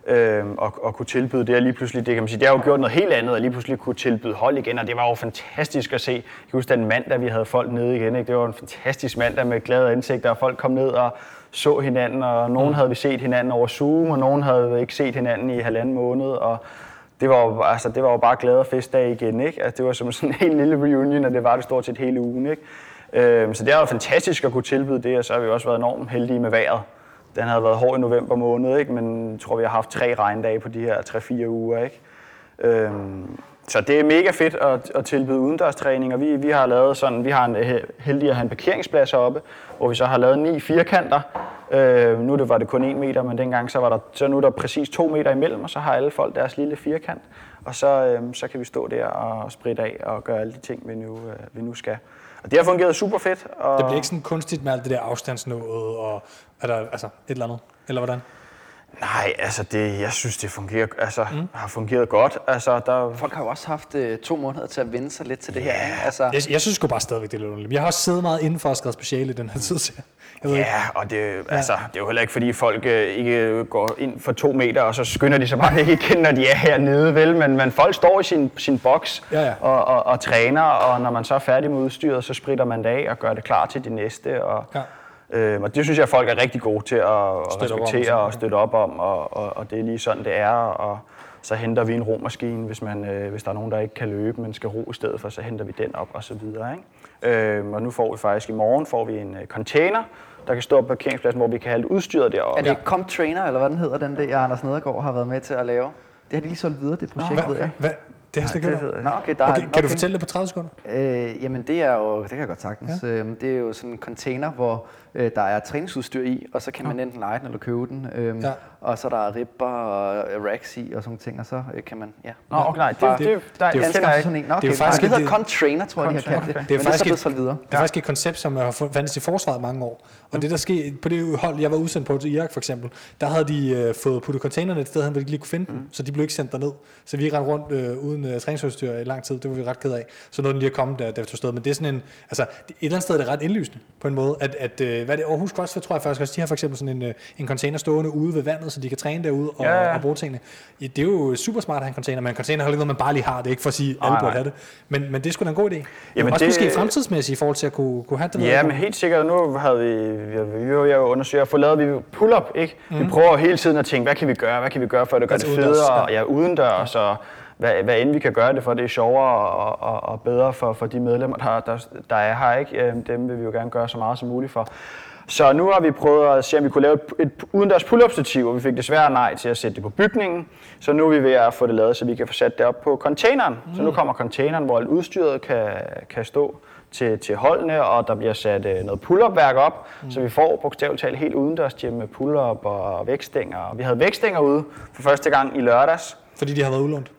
Øhm, og, og kunne tilbyde det, og lige pludselig, det kan man sige, det har jo gjort noget helt andet, og lige pludselig kunne tilbyde hold igen, og det var jo fantastisk at se. Jeg kan huske den mandag, vi havde folk nede igen, ikke? det var en fantastisk mandag med glade ansigter, og folk kom ned og så hinanden, og nogen mm. havde vi set hinanden over Zoom, og nogen havde ikke set hinanden i halvanden måned, og det var jo, altså, det var jo bare glade festdag igen, ikke? Altså, det var som sådan en helt lille reunion, og det var det stort set hele ugen, ikke? Øhm, så det er jo fantastisk at kunne tilbyde det, og så har vi også været enormt heldige med vejret. Den havde været hård i november måned, ikke? men jeg tror, vi har haft tre regndage på de her 3-4 uger. Ikke? Øhm, så det er mega fedt at, at tilbyde udendørstræning, og vi, vi har lavet sådan, vi har en, øh, heldig at have en parkeringsplads oppe, hvor vi så har lavet ni firkanter. Øh, nu det var det kun en meter, men dengang så var der, så nu er der præcis to meter imellem, og så har alle folk deres lille firkant. Og så, øh, så kan vi stå der og spritte af og gøre alle de ting, vi nu, øh, vi nu skal. Og det har fungeret super fedt. Og Det bliver ikke sådan kunstigt med alt det der afstandsnået, og er der altså et eller andet, eller hvordan? Nej, altså det, jeg synes, det fungerer, altså, mm. har fungeret godt. Altså, der, Folk har jo også haft øh, to måneder til at vende sig lidt til det her. Ikke? Altså, Jeg, jeg synes sgu bare stadigvæk, det er lidt underligt. Jeg har også siddet meget indenfor og skrevet speciale i den her tid, så jeg- ved ikke. ja, og det, altså, det er jo heller ikke, fordi folk øh, ikke går ind for to meter, og så skynder de sig bare <laughs> ikke igen, når de er hernede, vel? Men, men folk står i sin, sin boks Ja, ja. Og, og, og træner, og når man så er færdig med udstyret, så spritter man det af og gør det klar til det næste. Og, Ja. Øh, og det synes jeg, folk er rigtig gode til at, at Støtte op om, respektere sådan, og støtte op om, og, og, og det er lige sådan, det er. Og, så henter vi en romaskine, hvis, man, øh, hvis der er nogen, der ikke kan løbe, men skal ro i stedet for, så henter vi den op og så videre. Ikke? Øh, og nu får vi faktisk i morgen får vi en øh, container, der kan stå på parkeringspladsen, hvor vi kan have alt udstyret deroppe. er det Comp Trainer, eller hvad den hedder, den der Anders Nedergaard har været med til at lave? Det har de lige solgt videre, det projekt, ved jeg. Hvad? Det har jeg slet ikke. Nå, okay, der er, Okay, kan du fortælle det på 30 sekunder? Øh, jamen det er jo, det kan jeg godt sagtens. Ja. Øhm, det er jo sådan en container, hvor øh, der er træningsudstyr i, og så kan man enten lege den eller købe den. Øhm, Ja. ja. Og så er der ribber og øh, racks i og sådan nogle ting, og så øh, kan man, ja. Nå, okay, nej, det, Bare- det, det, der, det er jo jeg sådan en. Nå, okay, Det er jo faktisk det hedder et- Comp Trainer, tror jeg, de har kaldt det. Okay. Det er det er faktisk et- videre. Det er faktisk et koncept, som har fu- fandtes i forsvaret mange år. Og det der skete på det hold, jeg var udsendt på til Irak for eksempel, der havde de øh, fået puttet containerne et sted de ikke lige kunne finde dem, så de blev ikke sendt derned. Så vi rendte rundt øh, uden øh, træningsudstyr i lang tid, det var vi ret ked af. Så nåede den lige at komme, da vi tog sted. Men det er sådan en, altså et eller andet sted er det ret indlysende på en måde, at, at øh, hvad det, Aarhus CrossFit tror jeg faktisk også, de har for eksempel sådan en, øh, en container stående ude ved vandet, så de kan træne derude og, Ja, ja. og bruge tingene. Det er jo super smart at have en container, men en container er noget, man bare lige har. Det er ikke for at sige, at alle burde have det. Men, men det er sgu da en god idé. Jamen, også det- måske fremtidsmæssigt i forhold til at kunne, kunne have den Ja, men helt sikkert. Nu havde vi, vi, vi var jo undersøge at få lavet vi pull-up, ikke? Mm. Vi prøver hele tiden at tænke, hvad kan vi gøre, hvad kan vi gøre for at det gør Altså det federe, ja, udendørs, og hvad, hvad end vi kan gøre det for, det er sjovere og, og, og bedre for, for de medlemmer, der, der, der er her, ikke? Øhm, Dem vil vi jo gerne gøre så meget som muligt for. Så nu har vi prøvet at se, om vi kunne lave et, et udendørs pull-up stativ, og vi fik desværre nej til at sætte det på bygningen. Så nu er vi ved at få det lavet, så vi kan få sat det op på containeren. Mm. Så nu kommer containeren, hvor alt udstyret kan, kan stå til, til holdene, og der bliver sat øh, noget pull-up-værk op, mm. så vi får bogstaveligt talt helt udendørs gym med pull-up og vægtstænger. Og Vi havde vægtstænger ude for første gang i lørdags. Fordi de har været udlånt.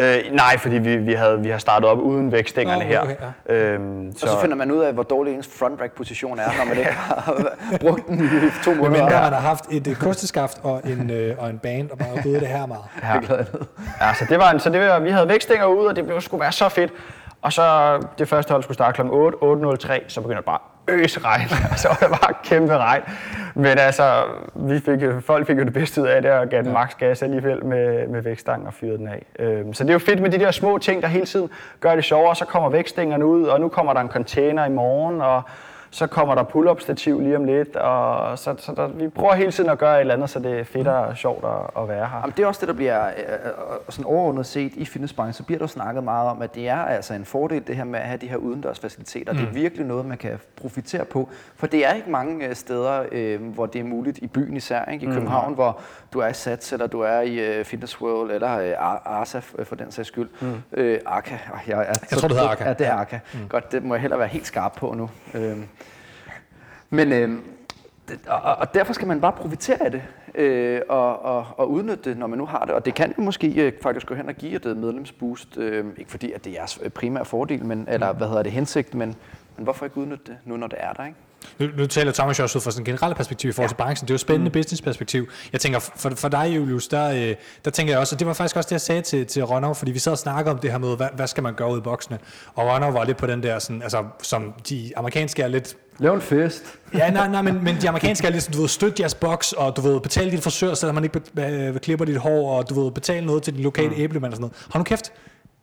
Øh, nej, fordi vi, vi, havde, vi har startet op uden vægtstængerne Nå, her. okay, øhm, Og så finder man ud af, hvor dårlig ens front rack position er, når man ikke har brugt den i to <laughs> Men måneder. mindre man har haft et kosteskaft og en, øh, og en band, og bare ude det her meget. Ja. ja, så det var, en, så det var, vi havde vægtstænger ude, og det blev, skulle være så fedt. Og så det første hold skulle starte kl. 8, 8.03, så begynder det bare øse regn. <laughs> så var det bare kæmpe regn. Men altså, vi fik, folk fik jo det bedste ud af det, og gav den maks gas alligevel med, med vægtstangen og fyrede den af. Øhm, så det er jo fedt med de der små ting, der hele tiden gør det sjovere. Så kommer vægtstængerne ud, og nu kommer der en container i morgen, og så kommer der pull-up stativ lige om lidt, og så, så der, vi prøver hele tiden at gøre et eller andet, så det er fedt og sjovt at, at være her. Jamen, det er også det, der bliver øh, øh, sådan overordnet set i fitnessbranchen, så bliver der snakket meget om, at det er altså en fordel det her med at have de her udendørsfaciliteter. Mm. Det er virkelig noget, man kan profitere på, for det er ikke mange øh, steder, øh, hvor det er muligt i byen især, ikke? i mm. København, hvor du er i Sats, eller du er i uh, Fitness World, eller uh, Arsa for den sags skyld. Mm. Uh, Arca. Jeg, jeg, jeg tror, det hedder Arca. Ja, det er Arca. Mm. Godt, det må jeg heller være helt skarp på nu. Uh, men øh, og, og derfor skal man bare profitere af det øh, og, og, og udnytte det, når man nu har det. Og det kan jo måske øh, faktisk gå hen og give et medlemsboost. Øh, ikke fordi, at det er jeres primære fordel, men, eller hvad hedder det, hensigt, men, men hvorfor ikke udnytte det nu, når det er der, ikke? Nu, nu taler Thomas også ud fra sådan en generelt perspektiv i forhold ja. til branchen. Det er jo spændende mm. business-perspektiv. Jeg tænker, for, for dig, Julius, der, øh, der tænker jeg også, og det var faktisk også det, jeg sagde til, til Ronov, fordi vi sad og snakkede om det her med, hvad, hvad skal man gøre ud i boksene? Og Ronov var lidt på den der, sådan, altså, som de amerikanske er lidt Lav en fest. ja, nej, nej, men, men de amerikanske er ligesom, du ved, støtte jeres boks, og du ved, betale dit frisør, så man ikke be, klipper dit hår, og du ved, betale noget til din lokale mm. æblemand og sådan noget. Har nu kæft,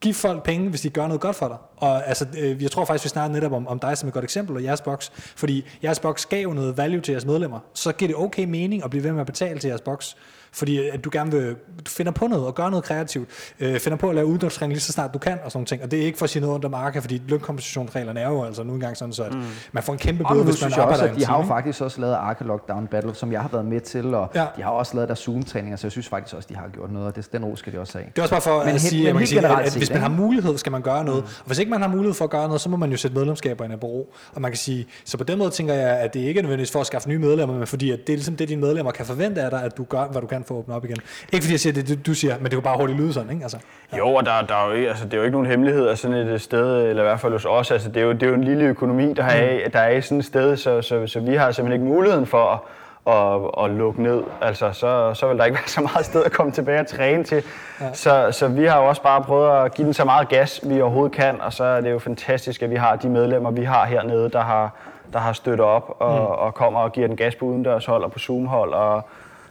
giv folk penge, hvis de gør noget godt for dig. Og altså, øh, jeg tror faktisk, vi snakker netop om, om dig som et godt eksempel, og jeres boks. Fordi jeres boks gav jo noget value til jeres medlemmer. Så giver det okay mening at blive ved med at betale til jeres boks fordi at du gerne vil, du finder på noget og gør noget kreativt, øh, finder på at lave uddannelsestræning lige så snart du kan og sådan ting. Og det er ikke for at sige noget under marker, fordi lønkompensationsreglerne er jo altså nu engang sådan, så at mm. man får en kæmpe bøde, hvis man arbejder også, at De har jo faktisk også lavet Arke Lockdown Battle, som jeg har været med til, og ja. de har også lavet der Zoom-træninger, så jeg synes faktisk også, de har gjort noget, og det, den ro skal de også have. Det er også bare for men at sige, at, man sige, at, at hvis man har mulighed, skal man gøre noget. Mm. Og hvis ikke man har mulighed for at gøre noget, så må man jo sætte medlemskaberne i bero. Og man kan sige, så på den måde tænker jeg, at det ikke er nødvendigvis for at skaffe nye medlemmer, men fordi at det er ligesom det, dine medlemmer kan forvente af dig, at du gør, hvad du kan for at åbne op igen. Ikke fordi jeg siger det, du siger, men det kan bare hurtigt lyde sådan, ikke? Altså, ja. Jo, og der, der er jo ikke, altså, det er jo ikke nogen hemmelighed af sådan et sted, eller i hvert fald hos os. Altså, det, er jo, det er jo en lille økonomi, der, er, mm. der er i sådan et sted, så, så, så vi har simpelthen ikke muligheden for at, at, at lukke ned. Altså, så, så vil der ikke <laughs> være så meget sted at komme tilbage og træne til. Ja. Så, så vi har jo også bare prøvet at give den så meget gas, vi overhovedet kan, og så er det jo fantastisk, at vi har de medlemmer, vi har hernede, der har, der har støttet op og, mm. og kommer og giver den gas på udendørshold og på Zoom-hold og,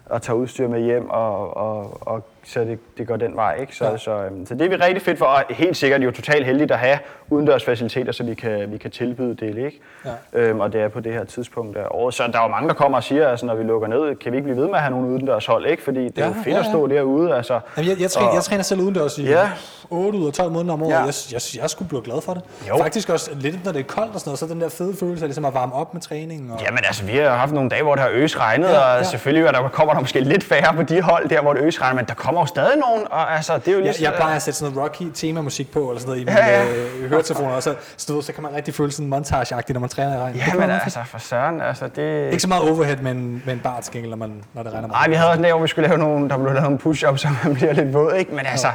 og tager udstyr med hjem og, og, og så det, det går den vej. Ikke? Så, ja. så, øhm, så det er vi rigtig fedt for, og helt sikkert jo totalt heldigt at have udendørsfaciliteter, så vi kan, vi kan tilbyde det. Ikke? Ja. Øhm, og det er på det her tidspunkt af året. Så der er jo mange, der kommer og siger, altså, når vi lukker ned, kan vi ikke blive ved med at have nogle udendørshold, ikke? fordi det er ja, jo fedt ja, ja. at stå derude. Altså, Jamen, jeg, jeg, træner, og, jeg træner selv udendørs i ja. 8 ud af 12 måneder om året. Ja. Jeg, jeg, jeg skulle blive glad for det. Jo. Faktisk også lidt, når det er koldt og sådan noget, så den der fede følelse af ligesom at varme op med træningen. Og... Jamen altså, vi har haft nogle dage, hvor det har øs regnet, ja, ja. og selvfølgelig der kommer der måske lidt færre på de hold der, hvor det øs regner, men der kommer jo stadig nogen, og altså, det er jo lige jeg, jeg plejer at sætte sådan noget rocky temamusik på, eller sådan noget i mine ja, ja. øh, høretelefoner, og så, så, så kan man rigtig føle sådan montage når man træner i regn. Ja, men altså, for søren, altså det... Ikke så meget overhead, men, men bare til gengæld, når, man, når det regner. Nej, vi havde også en hvor vi skulle lave nogle, der blev lavet nogle push-ups, <laughs> så man bliver lidt våd, ikke? Men altså,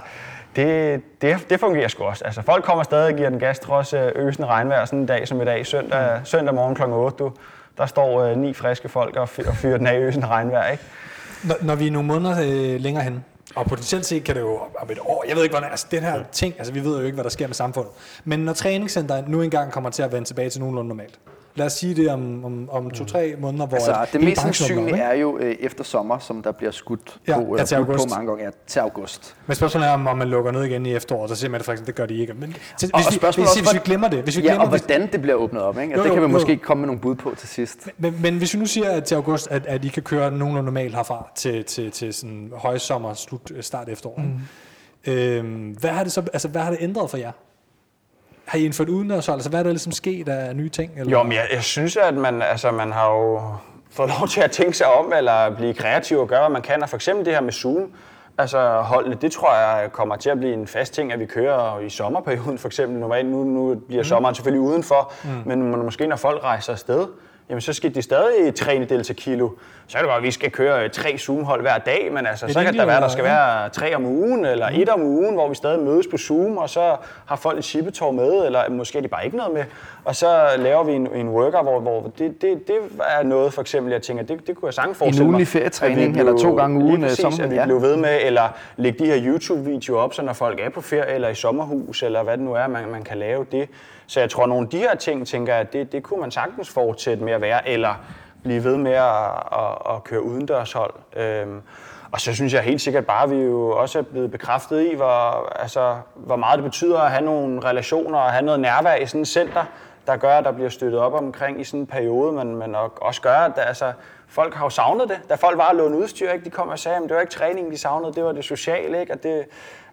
det, det, det fungerer sgu også. Altså, folk kommer stadig og giver den gas, trods øh, øsen regnvejr sådan en dag som i dag, søndag, mm. søndag morgen kl. 8, du, der står øh, ni friske folk og, fyr, og fyrer den af øsen regnvejr, ikke? Når, når vi er nogle måneder øh, længere hen, og potentielt set kan det jo om et år, jeg ved ikke, hvordan, altså den her ting, altså vi ved jo ikke, hvad der sker med samfundet. Men når træningscenteret nu engang kommer til at vende tilbage til nogenlunde normalt, lad os sige det om, om, om to-tre mm. måneder, hvor altså, det mest sandsynlige er jo øh, efter sommer, som der bliver skudt ja, på, ja, til august. på mange gange, ja, til august. Men spørgsmålet er, om man lukker ned igen i efteråret, så siger man faktisk, det gør de ikke. Men til, og, hvis, og vi, hvis, hvis, vi glemmer det, hvis vi ja, glemmer, og hvordan det bliver åbnet op, ikke? Altså, jo, jo, det kan vi måske jo. komme med nogle bud på til sidst. Men, men, men hvis vi nu siger at til august, at, at I kan køre nogenlunde normalt herfra til, til, til sådan højsommer, slut, start efterår, mm. øhm, hvad, har det så, altså, hvad har det ændret for jer? Har I indført udendørshold? Altså, hvad er der ligesom sket af nye ting? Eller? Jo, men jeg, jeg synes, at man, altså, man har jo fået <laughs> lov til at tænke sig om, eller blive kreativ og gøre, hvad man kan. Og for eksempel det her med Zoom, altså holdene, det tror jeg kommer til at blive en fast ting, at vi kører i sommerperioden for eksempel. Normalt nu, nu bliver mm. sommeren selvfølgelig udenfor, mm. men måske når folk rejser afsted, jamen så skal de stadig træne delta kilo. Så er det godt, at vi skal køre tre Zoom-hold hver dag, men altså, så kan der være, der skal være tre om ugen, eller mm. et om ugen, hvor vi stadig mødes på Zoom, og så har folk et shippetår med, eller måske er de bare ikke noget med. Og så laver vi en, en worker, hvor, hvor det, det, det er noget, for eksempel, jeg tænker, det, det kunne jeg sagtens forestille mig. En ugenlig ferietræning, eller to gange ugen. Lige præcis, at vi ja. blev ved med, eller lægge de her YouTube-videoer op, så når folk er på ferie, eller i sommerhus, eller hvad det nu er, man, man kan lave det. Så jeg tror, nogle af de her ting, tænker jeg, det, det kunne man sagtens fortsætte med at være, eller blive ved med at, at, at køre udendørshold. Øhm, og så synes jeg helt sikkert bare, at vi jo også er blevet bekræftet i, hvor, altså, hvor meget det betyder at have nogle relationer og have noget nærvær i sådan et center. Der gør, at der bliver støttet op omkring i sådan en periode, men, men også gør, at der, altså, folk har jo savnet det. Da folk var at låne udstyr, ikke? de kom og sagde, at det var ikke træningen, de savnede, det var det sociale. Ikke? Og, det,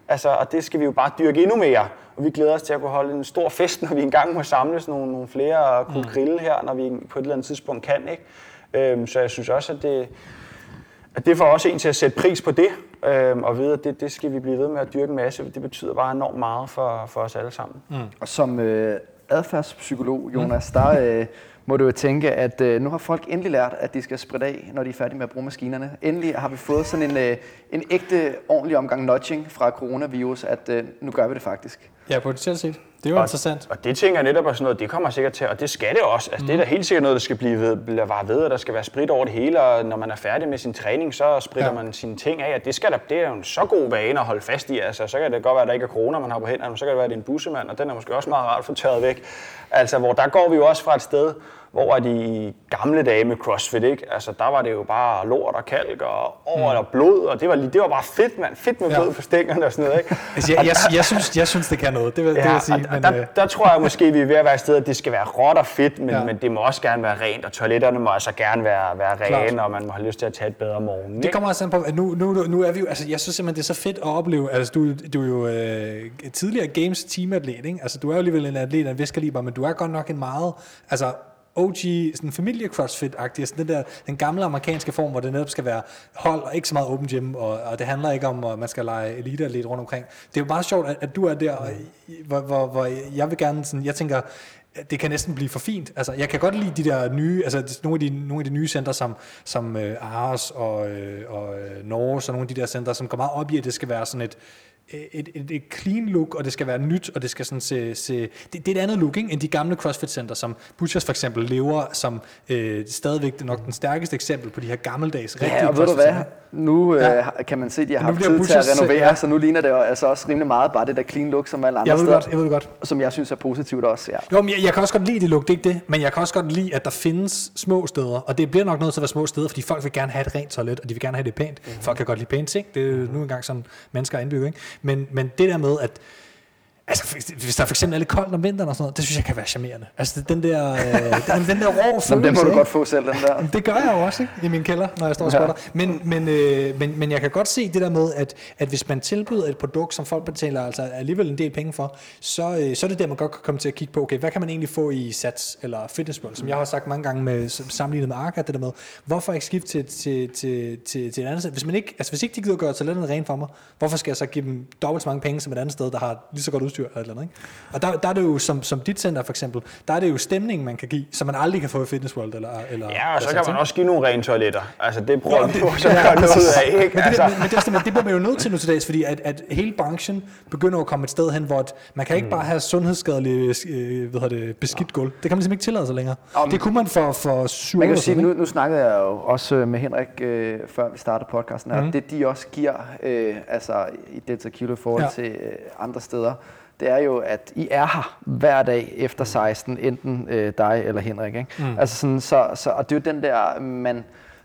altså, og det skal vi jo bare dyrke endnu mere. Og vi glæder os til at kunne holde en stor fest, <laughs> når vi engang må samles nogle, nogle flere og kunne mm. grille her, når vi på et eller andet tidspunkt kan. Ikke? Øhm, så jeg synes også, at det, at det får også en til at sætte pris på det, øhm, og vide, at det, det skal vi blive ved med at dyrke en masse. Det betyder bare enormt meget for, for os alle sammen. Mm. Og som øh, adfærdspsykolog, Jonas, mm. der øh, må du jo tænke, at øh, nu har folk endelig lært, at de skal spritte af, når de er færdige med at bruge maskinerne. Endelig har vi fået sådan en, øh, en ægte, ordentlig omgang nudging fra coronavirus, at øh, nu gør vi det faktisk. Ja, potentielt set. Det er jo og, interessant. Og det tænker jeg netop er sådan noget, det kommer sikkert til, og det skal det også. Altså, mm. Det er da helt sikkert noget, der skal blive ved, blive var ved, og der skal være sprit over det hele, og når man er færdig med sin træning, så spritter ja. man sine ting af, og det, skal der, det er jo en så god vane at holde fast i. Altså, så kan det godt være, at der ikke er corona, man har på hænderne, men så kan det være, at det er en bussemand, og den er måske også meget rart at få tørret væk. Altså, hvor der går vi jo også fra et sted, hvor er de gamle dage med CrossFit, ikke? Altså, der var det jo bare lort og kalk og over mm. og blod, og det var, det var bare fedt, mand. Fedt med ja. blod på stængerne og sådan noget, ikke? <laughs> altså, jeg, jeg, jeg, synes, jeg synes, det kan noget, det vil, ja, det vil sige. men, der, øh... der, tror jeg måske, vi er ved at være et sted, at det skal være råt og fedt, men, ja. men det må også gerne være rent, og toiletterne må altså gerne være, være rene, Klart. og man må have lyst til at tage et bedre morgen. Ikke? Det kommer også an på, at nu, nu, nu er vi jo, altså jeg synes simpelthen, det er så fedt at opleve, altså du, du er jo øh, tidligere Games teamatlet, ikke? Altså du er jo alligevel en atlet af en vis kaliber, men du er godt nok en meget, altså OG, sådan familie CrossFit-agtig, sådan den der, den gamle amerikanske form, hvor det netop skal være hold og ikke så meget open gym, og, og det handler ikke om, at man skal lege elite lidt rundt omkring. Det er jo meget sjovt, at, at du er der, og, hvor, hvor, hvor jeg vil gerne sådan, jeg tænker, det kan næsten blive for fint. Altså, jeg kan godt lide de der nye, altså nogle af de, nogle af de nye centre som, som øh, uh, Ars og, øh, og uh, Norge, og nogle af de der centre, som går meget op i, at det skal være sådan et, et, et, et clean look, og det skal være nyt, og det skal sådan se... se det, det er et andet look, ikke, end de gamle CrossFit-center, som Butchers for eksempel lever som øh, stadigvæk det nok den stærkeste eksempel på de her gammeldags rigtige Ja, og ved du hvad? Nu øh, ja. kan man se, at de har haft tid til at renovere, ja. så nu ligner det altså også rimelig meget bare det der clean look, som alle andre jeg ved steder. Godt, jeg ved godt. Som jeg synes er positivt også, ja. Jo, men jeg, jeg kan også godt lide det look, det er ikke det, men jeg kan også godt lide, at der findes små steder, og det bliver nok nødt til at være små steder, fordi folk vil gerne have et rent toilet, og de vil gerne have det pænt. Mm-hmm. Folk kan godt lide pænt ting, det er nu engang sådan mennesker er indbygget, ikke? Men, men det der med, at Altså, hvis der for eksempel er lidt koldt om vinteren og sådan noget, det synes jeg kan være charmerende. Altså, den der, øh, den, den der rå følelse. den må du godt få selv, den der. <laughs> Det gør jeg jo også, ikke? I min kælder, når jeg står og spotter. Ja. Men, men, øh, men, men jeg kan godt se det der med, at, at hvis man tilbyder et produkt, som folk betaler altså alligevel en del penge for, så, øh, så er det der, man godt kan komme til at kigge på, okay, hvad kan man egentlig få i Sats eller Fitnessball, som jeg har sagt mange gange med, sammenlignet med Arca, det der med, hvorfor ikke skifte til, til, til, til, til et andet sted? Hvis, man ikke, altså, hvis ikke de gider gøre toiletterne rent for mig, hvorfor skal jeg så give dem dobbelt så mange penge som et andet sted, der har lige så godt udstyr eller, eller andet, ikke? Og der, der er det jo, som, som dit center for eksempel, der er det jo stemningen, man kan give, som man aldrig kan få i Fitness World. Eller, eller, ja, og så kan man også give nogle rene toiletter. Altså, det prøver vi jo så <laughs> ja, noget af, ikke? Men, altså. det, men, det, men det bliver man jo nødt til nu til dags, fordi at, at hele branchen begynder at komme et sted hen, hvor man kan ikke mm. bare have sundhedsskadelige øh, hvad det, beskidt gulv. Det kan man simpelthen ikke tillade sig længere. Um, det kunne man for, for syv man kan sige, nu, nu snakkede jeg jo også med Henrik, øh, før vi startede podcasten her. Mm. Det de også giver, øh, altså i Delta Kilo i forhold ja. til øh, andre steder, det er jo, at I er her hver dag efter 16, enten øh, dig eller Henrik. Ikke? Mm. Altså sådan, så, så, og det er jo den der, man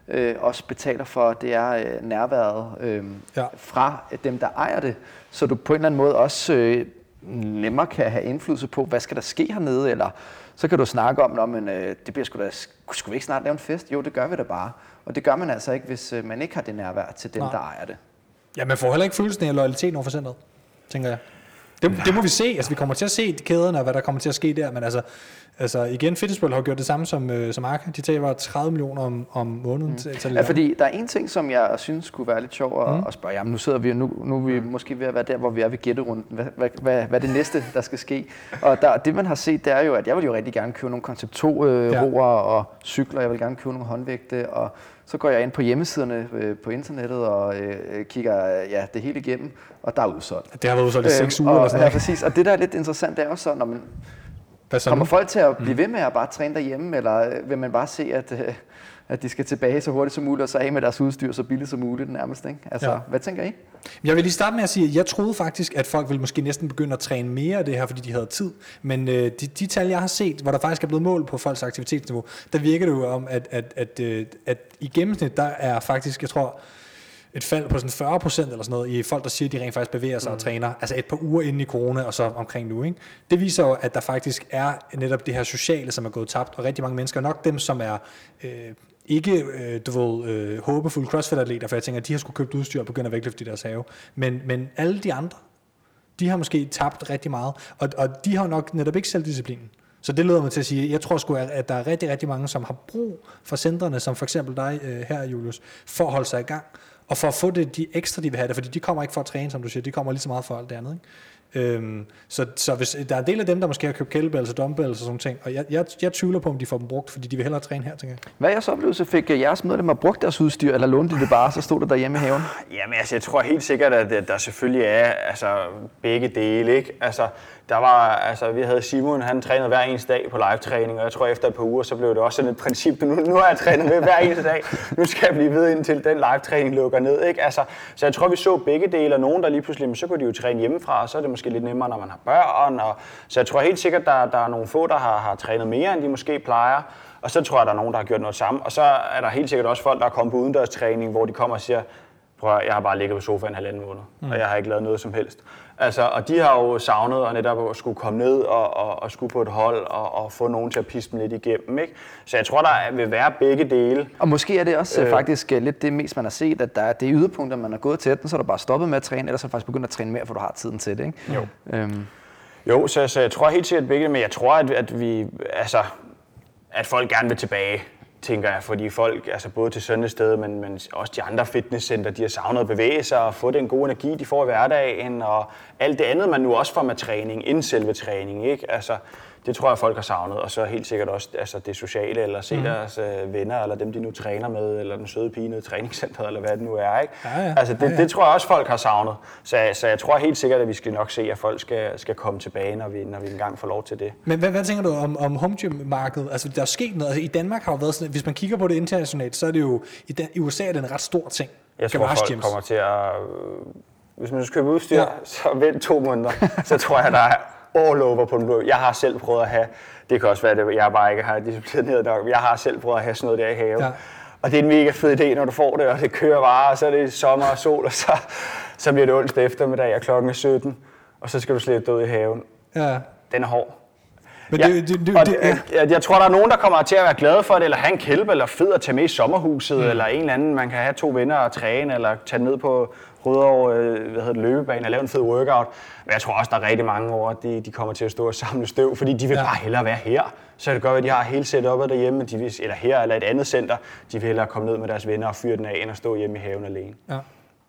øh, også betaler for, det er øh, nærværet øh, ja. fra dem, der ejer det. Så du på en eller anden måde også øh, nemmere kan have indflydelse på, hvad skal der ske hernede, eller så kan du snakke om, at men, øh, det bliver sgu da, skulle vi ikke snart lave en fest? Jo, det gør vi da bare. Og det gør man altså ikke, hvis øh, man ikke har det nærvær til dem, Nej. der ejer det. Ja, man får heller ikke følelsen af loyalitet over for centret, tænker jeg. Det, det må vi se. Altså, vi kommer til at se kæderne og hvad der kommer til at ske der. Men altså, altså igen, Fitnessworld har gjort det samme som, øh, som Arca. De tager 30 millioner om, om måneden mm. til, til Ja, fordi der er en ting, som jeg synes kunne være lidt sjov at, mm. at spørge. Jamen, nu sidder vi nu, nu er vi måske ved at være der, hvor vi er ved gætterunden. Hvad, hvad, hvad, hvad er det næste, der skal ske? Og der, det, man har set, det er jo, at jeg vil jo rigtig gerne købe nogle koncept 2 øh, ja. og cykler. Jeg vil gerne købe nogle håndvægte og så går jeg ind på hjemmesiderne øh, på internettet og øh, kigger ja, det hele igennem, og der er udsolgt. Det har været udsolgt i seks uger og, eller sådan noget. Ja, præcis. Og det, der er lidt interessant, det er også så, når man kommer folk til at blive mm. ved med at bare træne derhjemme, eller øh, vil man bare se, at, øh, at de skal tilbage så hurtigt som muligt, og så af med deres udstyr så billigt som muligt nærmest. Ikke? Altså, ja. hvad tænker I? Jeg vil lige starte med at sige, at jeg troede faktisk, at folk ville måske næsten begynde at træne mere af det her, fordi de havde tid. Men øh, de, de tal, jeg har set, hvor der faktisk er blevet mål på folks aktivitetsniveau, der virker det jo om, at, at, at, øh, at i gennemsnit, der er faktisk, jeg tror, et fald på sådan 40 procent eller sådan noget i folk, der siger, at de rent faktisk bevæger sig mm. og træner, altså et par uger inden i corona og så omkring nu. Ikke? Det viser jo, at der faktisk er netop det her sociale, som er gået tabt, og rigtig mange mennesker, nok dem, som er øh, ikke, øh, du ved, øh, håbefulde CrossFit-atleter, for jeg tænker, at de har skulle købt udstyr og begynde at vægtløfte i deres have, men, men alle de andre, de har måske tabt rigtig meget, og, og de har nok netop ikke selvdisciplinen. Så det leder mig til at sige, jeg tror sgu, at der er rigtig, rigtig mange, som har brug for centrene, som for eksempel dig øh, her, Julius, for at holde sig i gang, og for at få det, de ekstra, de vil have det, fordi de kommer ikke for at træne, som du siger, de kommer lige så meget for alt det andet. Ikke? Øhm, så, så hvis der er en del af dem, der måske har købt kettlebells og dumbbells og sådan ting, og jeg, jeg, jeg tvivler på, om de får dem brugt, fordi de vil hellere træne her, tænker jeg. Hvad er jeres oplevelse? Fik jeres medlemmer brugt deres udstyr, eller lånte de det bare, så stod det derhjemme i haven? Jamen altså, jeg tror helt sikkert, at der selvfølgelig er altså, begge dele, ikke? Altså, der var, altså, vi havde Simon, han trænede hver eneste dag på live-træning, og jeg tror efter et par uger, så blev det også sådan et princip, nu, nu har jeg trænet med hver eneste dag, nu skal jeg blive ved indtil den live-træning lukker ned, ikke? Altså, så jeg tror, vi så begge dele, og nogen, der lige pludselig, så kunne de jo træne hjemmefra, og så er det måske lidt nemmere, når man har børn, og, så jeg tror helt sikkert, der, der er nogle få, der har, har trænet mere, end de måske plejer, og så tror jeg, der er nogen, der har gjort noget samme, og så er der helt sikkert også folk, der er kommet på udendørs træning, hvor de kommer og siger, prøv at, jeg har bare ligget på sofaen en halvanden måned, mm. og jeg har ikke lavet noget som helst. Altså, og de har jo savnet og netop at skulle komme ned og, og, og skulle på et hold og, og få nogen til at pisse dem lidt igennem. Ikke? Så jeg tror, der vil være begge dele. Og måske er det også øh, faktisk øh, lidt det mest, man har set, at der er det yderpunkter, man er gået til, enten så er du bare stoppet med at træne, eller så er du faktisk begyndt at træne mere, for du har tiden til det. Ikke? Jo. Øhm. Jo, så, så jeg tror helt sikkert begge, men jeg tror, at, at vi, altså, at folk gerne vil tilbage tænker jeg, fordi folk, altså både til Søndested, men, men også de andre fitnesscenter, de har savnet at bevæge sig og få den gode energi, de får i hverdagen, og alt det andet, man nu også får med træning, inden selve træning, ikke? Altså, det tror jeg, folk har savnet, og så helt sikkert også altså det sociale, eller se mm. deres øh, venner, eller dem, de nu træner med, eller den søde pige nede i træningscenteret, eller hvad det nu er. Ikke? Ja, ja. Altså det, ja, ja. det tror jeg også, folk har savnet. Så, så jeg tror helt sikkert, at vi skal nok se, at folk skal, skal komme tilbage, når vi, når vi engang får lov til det. Men hvad, hvad tænker du om, om home gym-markedet? Altså der er sket noget. Altså, I Danmark har jo været sådan, hvis man kigger på det internationalt, så er det jo, i, den, i USA er det en ret stor ting. Jeg tror, folk gyms. kommer til at... Hvis man skal købe udstyr, ja. så vent to måneder. så tror jeg, der er all over på den blå. Jeg har selv prøvet at have, det kan også være, at jeg bare ikke har disciplineret nok, men jeg har selv prøvet at have sådan noget der i haven. Ja. Og det er en mega fed idé, når du får det, og det kører bare, og så er det sommer og sol, og så, så bliver det onsdag eftermiddag, og klokken er 17, og så skal du slæbe ud i haven. Ja. Den er hård. Men ja, det, det, det, det, ja. jeg, jeg tror, der er nogen, der kommer til at være glade for det, eller have en kælpe, eller fed at tage med i sommerhuset, mm. eller en eller anden, man kan have to venner og træne, eller tage ned på Rødovre øh, hvad hedder det, løbebane og lave en fed workout. Men jeg tror også, der er rigtig mange over, at de, de kommer til at stå og samle støv, fordi de vil ja. bare hellere være her. Så det gør, at de har hele setupet derhjemme, de vil, eller her eller et andet center. De vil hellere komme ned med deres venner og fyre den af, end at stå hjemme i haven alene. Ja.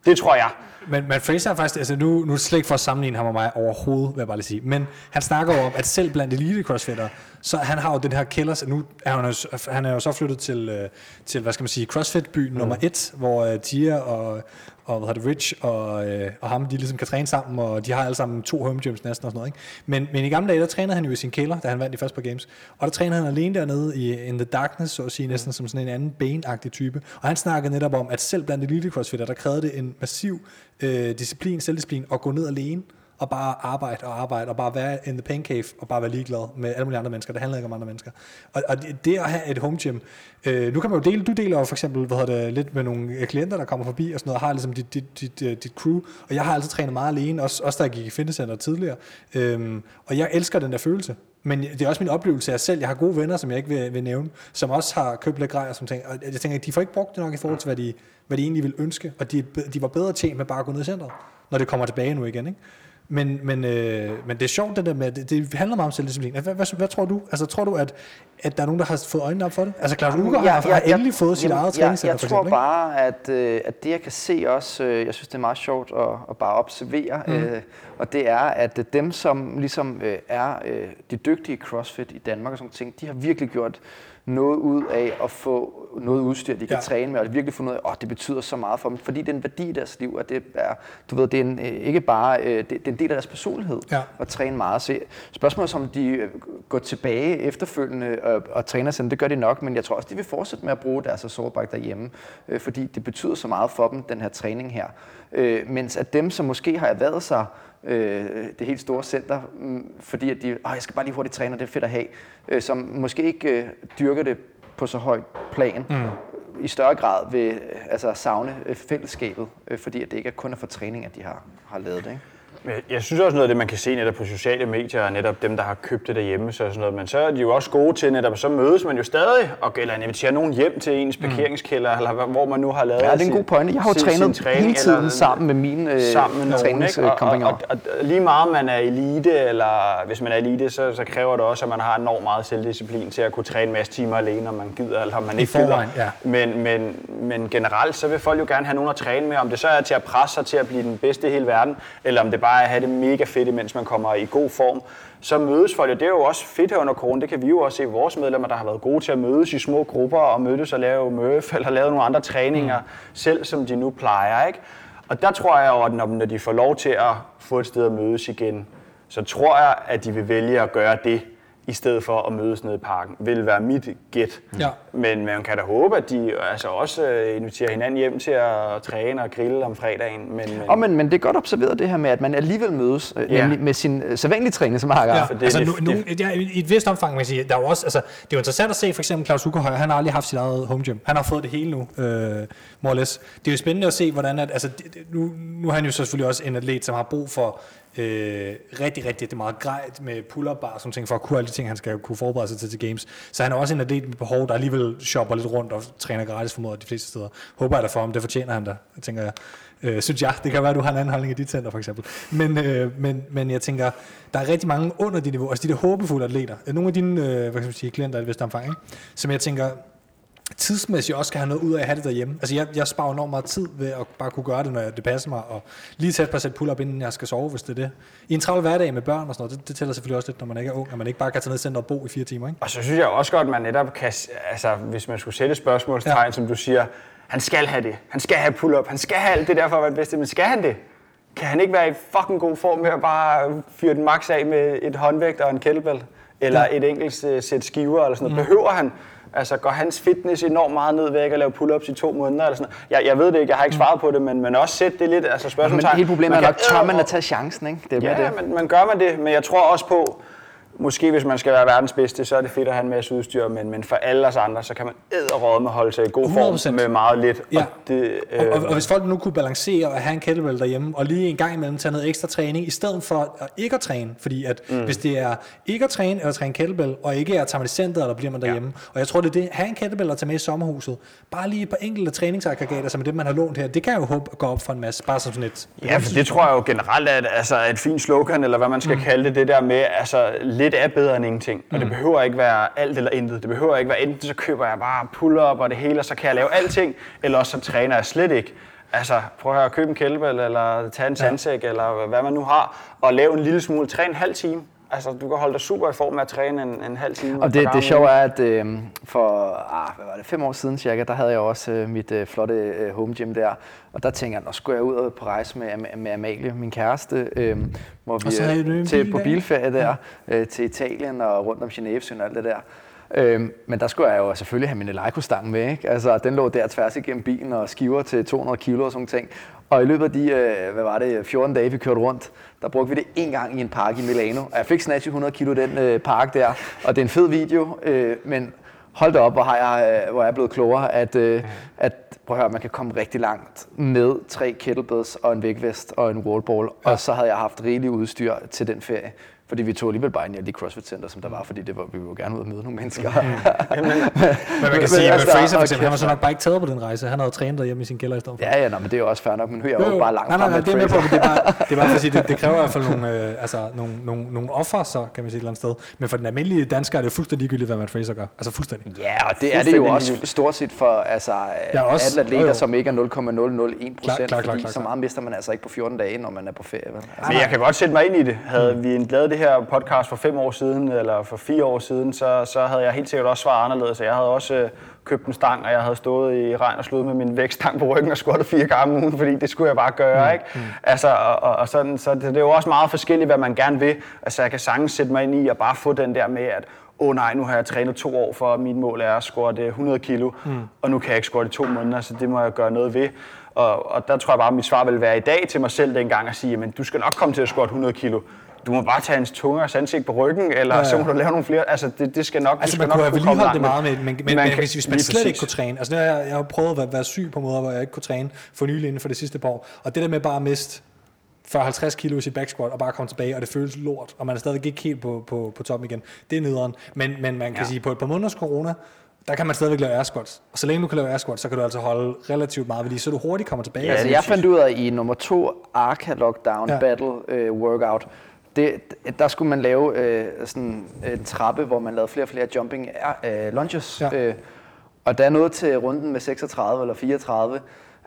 Det tror jeg. Men, men Fraser er faktisk, altså nu, nu er det slet ikke for at sammenligne ham og mig overhovedet, vil jeg bare lige sige. Men han snakker jo om, at selv blandt elite crossfitter, så han har jo den her kælder, nu er han, jo, han er jo så flyttet til, øh, til hvad skal man sige, CrossFit-by mm. nummer et, hvor uh, Tia og, og hvad det, Rich og, øh, og ham, de ligesom kan træne sammen, og de har alle sammen to home gyms næsten og sådan noget. Ikke? Men, men i gamle dage, der trænede han jo i sin kælder, da han vandt de første par games. Og der trænede han alene dernede i In the Darkness, så at sige, næsten som sådan en anden benagtig type. Og han snakkede netop om, at selv blandt elite crossfitter, der krævede det en massiv øh, disciplin, selvdisciplin, at gå ned alene og bare arbejde og arbejde, og bare være in the pain cave, og bare være ligeglad med alle mulige andre mennesker. Det handler ikke om andre mennesker. Og, og det, det at have et home gym, øh, nu kan man jo dele, du deler jo for eksempel, hvad det, lidt med nogle øh, klienter, der kommer forbi og sådan noget, og har ligesom dit, dit, dit, øh, dit crew, og jeg har altid trænet meget alene, også, også da jeg gik i fitnesscenter tidligere, øhm, og jeg elsker den der følelse. Men det er også min oplevelse af selv. Jeg har gode venner, som jeg ikke vil, vil nævne, som også har købt lidt grejer, som tænker, og jeg tænker, de får ikke brugt det nok i forhold til, hvad de, hvad de egentlig vil ønske, og de, de var bedre tjent med bare at gå ned i centret, når det kommer tilbage nu igen. Ikke? Men, men, øh, men det er sjovt det der med, det, det handler meget om selvdisciplin. Hvad, hvad, hvad tror du? Altså tror du, at, at der er nogen, der har fået øjnene op for det? Altså Claus Uger ja, har, ja, har endelig ja, fået sit eget træningscenter, Jeg, jeg tror eksempel, bare, at, øh, at det jeg kan se også, øh, jeg synes det er meget sjovt at, at bare observere, mm. øh, og det er, at dem som ligesom øh, er øh, de dygtige CrossFit i Danmark og sådan ting, de har virkelig gjort noget ud af at få noget udstyr, de kan ja. træne med, og virkelig få noget af, oh, det betyder så meget for dem, fordi det er en værdi i deres liv, og det er, du ved, det er en, øh, ikke bare, øh, det, det er en del af deres personlighed ja. at træne meget. Så spørgsmålet er, om de øh, går tilbage efterfølgende og, og træner sådan, det gør de nok, men jeg tror også, de vil fortsætte med at bruge deres sårbart derhjemme, fordi det betyder så meget for dem, den her træning her. mens at dem, som måske har erhvervet sig øh, det helt store center, mm, fordi at de, oh, jeg skal bare lige hurtigt træne, det er fedt at have, øh, som måske ikke øh, dyrker det på så højt plan, mm. i større grad vil øh, altså, savne øh, fællesskabet, øh, fordi at det ikke er kun er for træning, at de har, har lavet det. Ikke? Jeg- synes også noget af det, man kan se netop på sociale medier, og netop dem, der har købt det derhjemme, så, sådan noget, men så er de jo også gode til netop, så mødes man jo stadig, og eller inviterer nogen hjem til ens parkeringskælder, eller hvad- hvor man nu har lavet Ja, det er en god pointe. Jeg har jo sin- sin trænet træning, hele tiden eller- sammen med mine øh, sammen med nogen? Og, og, og, og, lige meget man er elite, eller hvis man er elite, så, så kræver det også, at man har enormt meget selvdisciplin til at kunne træne en masse timer alene, om man gider, eller om man ikke gider. ja. Men, men, men generelt, så vil folk jo gerne have nogen at træne med, om det så er til at presse sig til at blive den bedste i hele verden, eller om det bare at have det mega fedt, mens man kommer i god form. Så mødes folk, og det er jo også fedt her under corona, det kan vi jo også se vores medlemmer, der har været gode til at mødes i små grupper og mødes og lave møf, eller lave nogle andre træninger mm. selv, som de nu plejer, ikke? Og der tror jeg jo, at når de får lov til at få et sted at mødes igen, så tror jeg, at de vil vælge at gøre det, i stedet for at mødes nede i parken, vil være mit gæt. Ja. Men man kan da håbe, at de altså også øh, inviterer hinanden hjem til at træne og grille om fredagen. Men, men, Og men, men det er godt observeret det her med, at man alligevel mødes, øh, Ja. nemlig med sin øh, sædvanlige træningsmarker. Ja, for det- altså, det- nu, det- nogle, ja, i et vist omfang, man kan sige, der er jo også, altså, det er jo interessant at se, for eksempel Claus Ukerhøj, han har aldrig haft sit eget home gym. Han har fået det hele nu, øh, more or less. Det er jo spændende at se, hvordan, at, altså, det, det- nu, nu er han jo selvfølgelig også en atlet, som har brug for øh, rigtig, rigtig det meget grejt med pull-up bar og sådan ting, for at kunne alle de ting, han skal kunne forberede sig til til games. Så han er også en atlet med behov, der alligevel shopper lidt rundt og træner gratis formodet de fleste steder. Håber jeg da for ham, det fortjener han da, tænker jeg. Øh, synes jeg. Det kan være, at du har en anden holdning i dit center, for eksempel. Men, øh, men, men jeg tænker, der er rigtig mange under dit niveau, altså de der håbefulde atleter. Nogle af dine øh, hvad kan man sige, klienter i et vist omfang, ikke? som jeg tænker, tidsmæssigt også skal have noget ud af at have det derhjemme. Altså jeg, jeg sparer enormt meget tid ved at bare kunne gøre det, når det passer mig, og lige tæt på at sætte pull-up, inden jeg skal sove, hvis det er det. I en travl hverdag med børn og sådan noget, det, det tæller selvfølgelig også lidt, når man ikke er ung, at man ikke bare kan tage ned i center og bo i fire timer. Ikke? Og så synes jeg også godt, at man netop kan, altså hvis man skulle sætte et spørgsmålstegn, Ja. som du siger, han skal have det, han skal have pull-up, han skal have alt det der for at være den bedste, men skal han det? Kan han ikke være i fucking god form med at bare fyre den max af med et håndvægt og en kettlebell? Eller Ja. ja. et enkelt øh, sæt skiver eller sådan noget? Mm. Behøver han? Altså går hans fitness enormt meget ned ved ikke at lave pull-ups i to måneder? Eller sådan noget? Jeg, jeg ved det ikke, jeg har ikke svaret på det, men, men også sæt det lidt, altså Men spørgsmålstegn. hele problemet er Man nok, kan tør man at tage chancen, ikke? Det er Ja, det. men, men gør man det? Men jeg tror også på, måske hvis man skal være verdens bedste, så er det fedt at have en masse udstyr, men, men for alle os andre, så kan man med holde sig i god 100%. form med meget lidt. Ja. Og det, Og, øh, og, og hvis folk nu kunne balancere og have en kettlebell derhjemme, og lige en gang imellem tage noget ekstra træning, i stedet for at ikke at træne, fordi at mm. hvis det er ikke at træne eller træne kettlebell, og ikke er tager man i centret, eller bliver man derhjemme, ja. og jeg tror det er det, have en kettlebell og tage med i sommerhuset, bare lige et par enkelte træningsaggregater, som er det man har lånt her, det kan jeg jo håbe gå op for en masse, bare som sådan et... Ja, for det tror jeg jo generelt er et, altså et fint slogan, eller hvad man skal mm. kalde det, det der med, altså lidt er bedre end ingenting. Og det behøver ikke være alt eller intet. Det behøver ikke være enten, så køber jeg bare pull-up og det hele, og så kan jeg lave alting, eller også så træner jeg slet ikke. Altså, prøv at høre, køb en kettlebell, eller tage en sandsæk, ja. eller hvad man nu har, og lave en lille smule, træn en halv time. Altså, du kan holde dig super i form med at træne en, en halv time. Og det, det sjove er, at øh, for ah, hvad var det, fem år siden cirka, der havde jeg også øh, mit øh, flotte øh, home gym der. Og der tænker jeg, nu skulle jeg ud på rejse med, med, med Amalie, min kæreste, øh, hvor vi Og øh, til, bil på bilferie der, øh, til Italien og rundt om Genèvesøen og alt det der. Øhm, men der skulle jeg jo selvfølgelig have min Eleiko-stang med, ikke? Altså, den lå der tværs igennem bilen og skiver til 200 kilo og sådan ting. Og i løbet af de, øh, hvad var det, 14 dage, vi kørte rundt, der brugte vi det en gang i en park i Milano. Og jeg fik snatchet 100 kilo i den øh, park der, og det er en fed video, øh, men hold da op, hvor, har jeg, øh, hvor er jeg blevet klogere, at, øh, at prøv at høre, man kan komme rigtig langt med tre kettlebells og en vægvest og en wallball, ja. og så havde jeg haft rigeligt udstyr til den ferie. Fordi vi tog alligevel bare ind i alle de CrossFit Center, som der var, fordi det var, vi ville gerne ud og møde nogle mennesker. <laughs> Men man kan Men sige, at altså, Fraser for eksempel, han var så nok bare ikke taget på den rejse. Han havde trænet derhjemme i sin kælder i stedet for. ja, ja, nå, men det er jo også fair nok, men nu er jeg jo, Jo, bare langt nej, nej, nej, med det er med på, men det er bare, det er bare for at sige, det, det <laughs> kræver i hvert fald nogle, øh, altså, nogle, nogle, nogle offer, så kan man sige et eller andet sted. Men for den almindelige dansker er det jo fuldstændig ligegyldigt, hvad Matt Fraser gør. Altså fuldstændig. Ja, og det er det jo også stort set for altså, Ja, også- alle atleter, jo, jo. som ikke er 0,001 Klar, procent, klar, klar, fordi klar, så meget mister man altså ikke på 14 dage, når man er på ferie. Vel? Altså, Men jeg kan godt sætte mig ind i det. Havde vi lavet det her podcast for fem år siden, eller for fire år siden, så, så havde jeg helt sikkert også svaret anderledes. Jeg havde også øh, købt en stang, og jeg havde stået i regn og slået med min vægtstang på ryggen og squattet fire gange om ugen, fordi det skulle jeg bare gøre, ikke? Altså, og, og, og sådan, så det, det er jo også meget forskelligt, hvad man gerne vil. Altså, jeg kan sagtens sætte mig ind i at bare få den der med, at åh oh, nej, nu har jeg trænet to år, for mit mål er at squatte 100 kilo, mm. og nu kan jeg ikke squatte i to måneder, så det må jeg gøre noget ved. Og, og der tror jeg bare, at mit svar vil være i dag til mig selv dengang at sige, men du skal nok komme til at squatte 100 kilo. Du må bare tage hans tunge og ansigt på ryggen, eller ja, ja. så må du lave nogle flere. Altså, det, det skal nok Altså, man skal kunne have vedligeholdt det meget, med. men, men, men, men kan- hvis, man slet ikke præcis. kunne træne. Altså, jeg, jeg har prøvet at være, være syg på måder, hvor jeg ikke kunne træne for nylig inden for det sidste par år. Og det der med bare at miste 40-50 kilo i sit back squat og bare komme tilbage, og det føles lort, og man er stadigvæk ikke helt på, på, på toppen igen. Det er nederen. Men, men man kan Ja. sige, på et par måneders corona, der kan man stadigvæk lave air squats. Og så længe du kan lave air squats, så kan du altså holde relativt meget ved lige, så du hurtigt kommer tilbage. Ja, Altså, jeg fandt ud af i nummer to Arca Lockdown ja. Battle øh, Workout, det, der skulle man lave øh, sådan en trappe, hvor man lavede flere og flere jumping øh, lunges. Ja. Øh, og da jeg nåede til runden med 36 eller 34,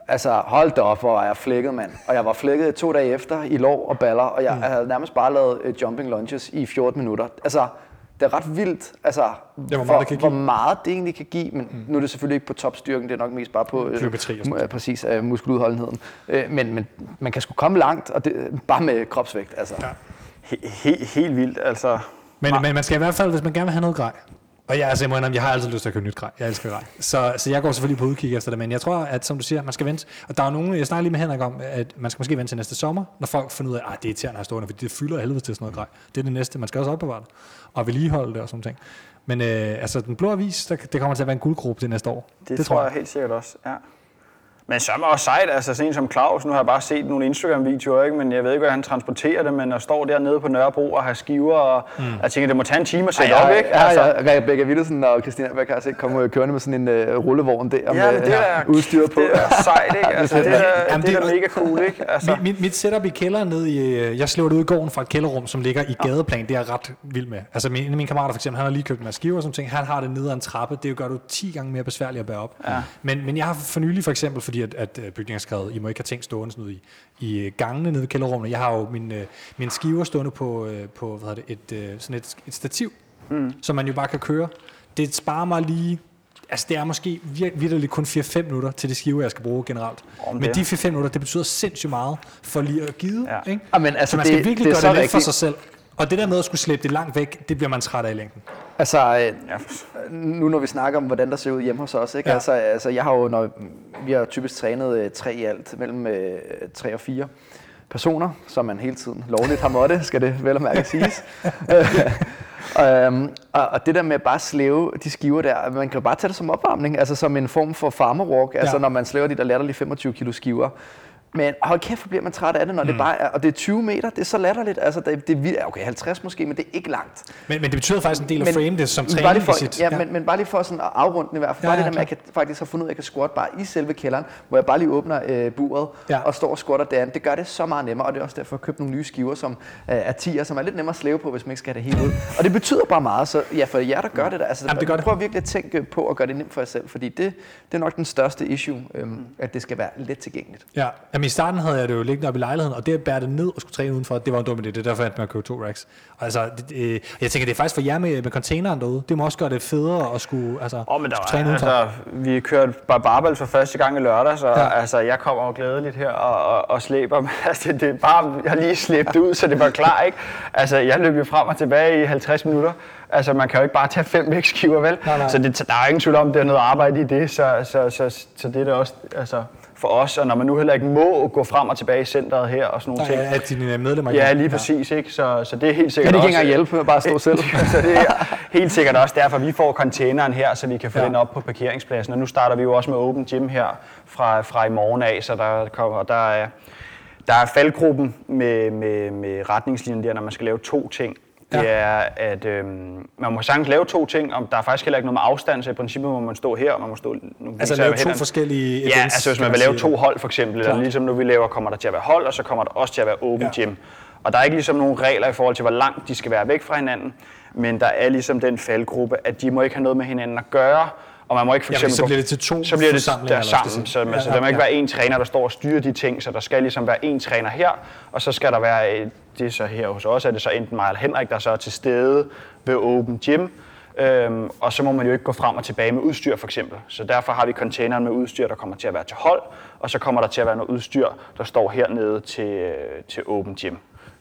altså hold da op, hvor er jeg flækket, mand. Og jeg var flækket to dage efter i lov og baller, og jeg mm. havde nærmest bare lavet øh, jumping lunges i 14 minutter. Altså, det er ret vildt, altså, hvor meget hvor, det kan hvor meget det egentlig kan give, men mm. nu er det selvfølgelig ikke på topstyrken, det er nok mest bare på øh, mu- øh, præcis, øh, muskeludholdenheden. Øh, men, men man kan sgu komme langt, og det, bare med kropsvægt. Altså. Ja. He, he, helt vildt, altså. Men, men man skal i hvert fald, hvis man gerne vil have noget grej. Og jeg, altså, jeg, må indrømme, jeg har altid lyst til at købe nyt grej. Jeg elsker grej. Så, så jeg går selvfølgelig på udkig efter det, men jeg tror, at som du siger, man skal vente. Og der er nogen, jeg snakker lige med Henrik om, at man skal måske vente til næste sommer, når folk finder ud af, at det er irriterende at stående, fordi det fylder helvede til sådan noget grej. Det er det næste. Man skal også opbevare det. Og vedligeholde det og sådan ting. Men øh, altså, den blå avis, der, det kommer til at være en guldgruppe det næste år. Det, det tror jeg helt sikkert også, ja. Men så er man også sejt, altså sådan en som Claus, nu har jeg bare set nogle Instagram-videoer, ikke? men jeg ved ikke, hvordan han transporterer det, men at står dernede på Nørrebro og har skiver, og mm. jeg tænker, det må tage en time at sætte op, ikke? Ja, ja, Rebecca Willesen og Christina Beck har set komme kørende med sådan en uh, rullevogn der Ja, med det er, udstyr på. det er sejt, ikke? Altså, det, er, Jamen, det er det er- mega cool, ikke? Altså, Mit, mit, setup i kælderen nede i, øh, jeg slår det ud i gården fra et kælderrum, som ligger i gadeplan, det er jeg ret vild med. Altså min, en af mine kammerater for eksempel, han har lige købt en masse skiver og sådan ting, han har det nede ad en trappe, det gør du 10 gange mere besværligt at bære op. Ja. Men, men jeg har for nylig for eksempel, fordi at, at øh, bygningen er skrevet, I må ikke have ting stående sådan ud i, i øh, gangene nede i kælderrummene. Jeg har jo min, øh, min skiver stående på, øh, på hvad hedder det, et, øh, sådan et, et stativ, mm. som man jo bare kan køre. Det sparer mig lige Altså, det er måske vir- virkelig kun 4-5 minutter til det skive, jeg skal bruge generelt. Om Men det. de 4-5 minutter, det betyder sindssygt meget for lige at give. Ja. Ikke? Jamen, altså, så man det- skal virkelig det gøre det let for sig selv. Og det der med at skulle slæbe det langt væk, det bliver man træt af i længden. Altså, øh, ja, nu når vi snakker om, hvordan der ser ud hjemme hos os, ikke? Ja. Altså, altså, jeg har jo, når, vi har typisk trænet øh, tre i alt, mellem øh, tre og fire personer, som man hele tiden lovligt har måttet, skal det vel og mærke siges. <laughs> Øhm, og, og det der med bare at slæve de skiver der, man kan jo bare tage det som opvarmning, altså som en form for farmer walk, altså Ja. når man slæver de der latterlige 25 kilo skiver. Men hold kæft, hvor bliver man træt af det, når mm. det bare er, og det er 20 meter, det er så latterligt, altså det, det er okay 50 måske, men det er ikke langt. Men, men det betyder faktisk en del af frame, det som men bare træning lige for, sit... ja, Men, men bare lige for sådan at afrunde i hvert fald. Ja, Bare det ja, der med, at jeg kan, faktisk har fundet ud af, at jeg kan squat bare i selve kælderen, hvor jeg bare lige åbner øh, buret Ja. ja. og står og squatter derinde. Det gør det så meget nemmere, og det er også derfor, jeg har købt nogle nye skiver, som øh, er 10'er, som er lidt nemmere at slæve på, hvis man ikke skal have det helt ud. Og det betyder bare meget, så ja, for jer, der gør det der, altså, Jamen, det gør det. prøv virkelig at tænke på at gøre det nemt for jer selv, fordi det, det er nok den største issue, øhm, at det skal være let tilgængeligt. Ja, Jamen, i starten havde jeg det jo liggende op i lejligheden, og det at bære det ned og skulle træne udenfor, det var en dum idé. Det er derfor, jeg endte med at købe to racks. Og altså, det, øh, jeg tænker, det er faktisk for jer med, med containeren derude. Det må også gøre det federe at skulle, altså, Åh, men der skulle træne var, udenfor. altså, vi kørte bare barbell for første gang i lørdag, så Ja. altså, jeg kommer jo glædeligt her og, og, og slæber. Men <laughs> altså, det, det er bare, jeg har lige slæbt ud, så det var klar, ikke? Altså, jeg løb jo frem og tilbage i 50 minutter. Altså, man kan jo ikke bare tage fem vægtskiver, vel? Nej, nej. Så det, der er ingen tvivl om, at det er noget arbejde i det, så, så, så, så det er det også, altså, for os. Og når man nu heller ikke må gå frem og tilbage i centret her og sådan nogle ting. er at dine medlemmer Ja, lige præcis, ikke? Så, så det er helt sikkert Kan de ikke engang hjælpe, bare stå <laughs> selv? så det er helt sikkert også derfor, vi får containeren her, så vi kan få Ja. ja. den op på parkeringspladsen. Og nu starter vi jo også med Open Gym her fra, fra i morgen af, så der, kommer, der, er, der er faldgruppen med, med, med retningslinjen der, når man skal lave to ting. Det Ja. er, at øhm, man må sagtens lave to ting, og der er faktisk heller ikke noget med afstand, så i princippet må man stå her, og man må stå... Nu Altså lave to hænderne. forskellige Ja, events, altså hvis man vil lave to hold for eksempel, eller Klart. ligesom nu vi laver, kommer der til at være hold, og så kommer der også til at være open Ja. ja. gym. Og der er ikke ligesom nogen regler i forhold til, hvor langt de skal være væk fra hinanden, men der er ligesom den faldgruppe, at de må ikke have noget med hinanden at gøre, og man må ikke for Ja, eksempel... så gå- bliver det til to så bliver det der eller sammen, så, man, Ja, så der må ja, ikke ja. være en træner, der står og styrer de ting, så der skal ligesom være en træner her, og så skal der være, øh, det er så her hos os, er det så enten mig eller Henrik, der så er til stede ved Open Gym, Øhm, og så må man jo ikke gå frem og tilbage med udstyr for eksempel. Så derfor har vi containeren med udstyr, der kommer til at være til hold, og så kommer der til at være noget udstyr, der står hernede til, øh, til Open Gym.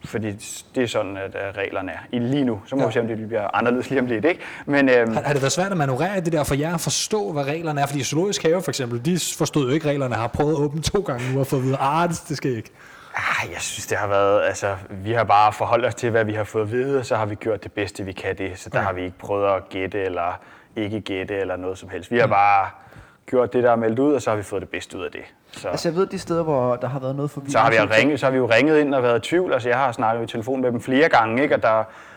Fordi det er sådan, at øh, reglerne er i lige nu. Så må Ja. vi se, om det bliver anderledes lige om lidt. Ikke? Men øhm, Har, har det været svært at manøvrere i det der for jer at forstå, hvad reglerne er? Fordi Zoologisk Have for eksempel, de forstod jo ikke reglerne, har prøvet at åbne to gange nu og fået at vide, ah, det, skal ikke. Ah, jeg synes, det har været, altså, vi har bare forholdt os til, hvad vi har fået at vide, og så har vi gjort det bedste, vi kan det. Så der Okay. har vi ikke prøvet at gætte eller ikke gætte eller noget som helst. Vi har bare gjort det, der er meldt ud, og så har vi fået det bedste ud af det. Så, Altså jeg ved, de steder, hvor der har været noget forvirring. så, har vi jo ringet, så har vi jo ringet ind og været i tvivl. Altså, jeg har snakket i telefon med dem flere gange, ikke? Og der,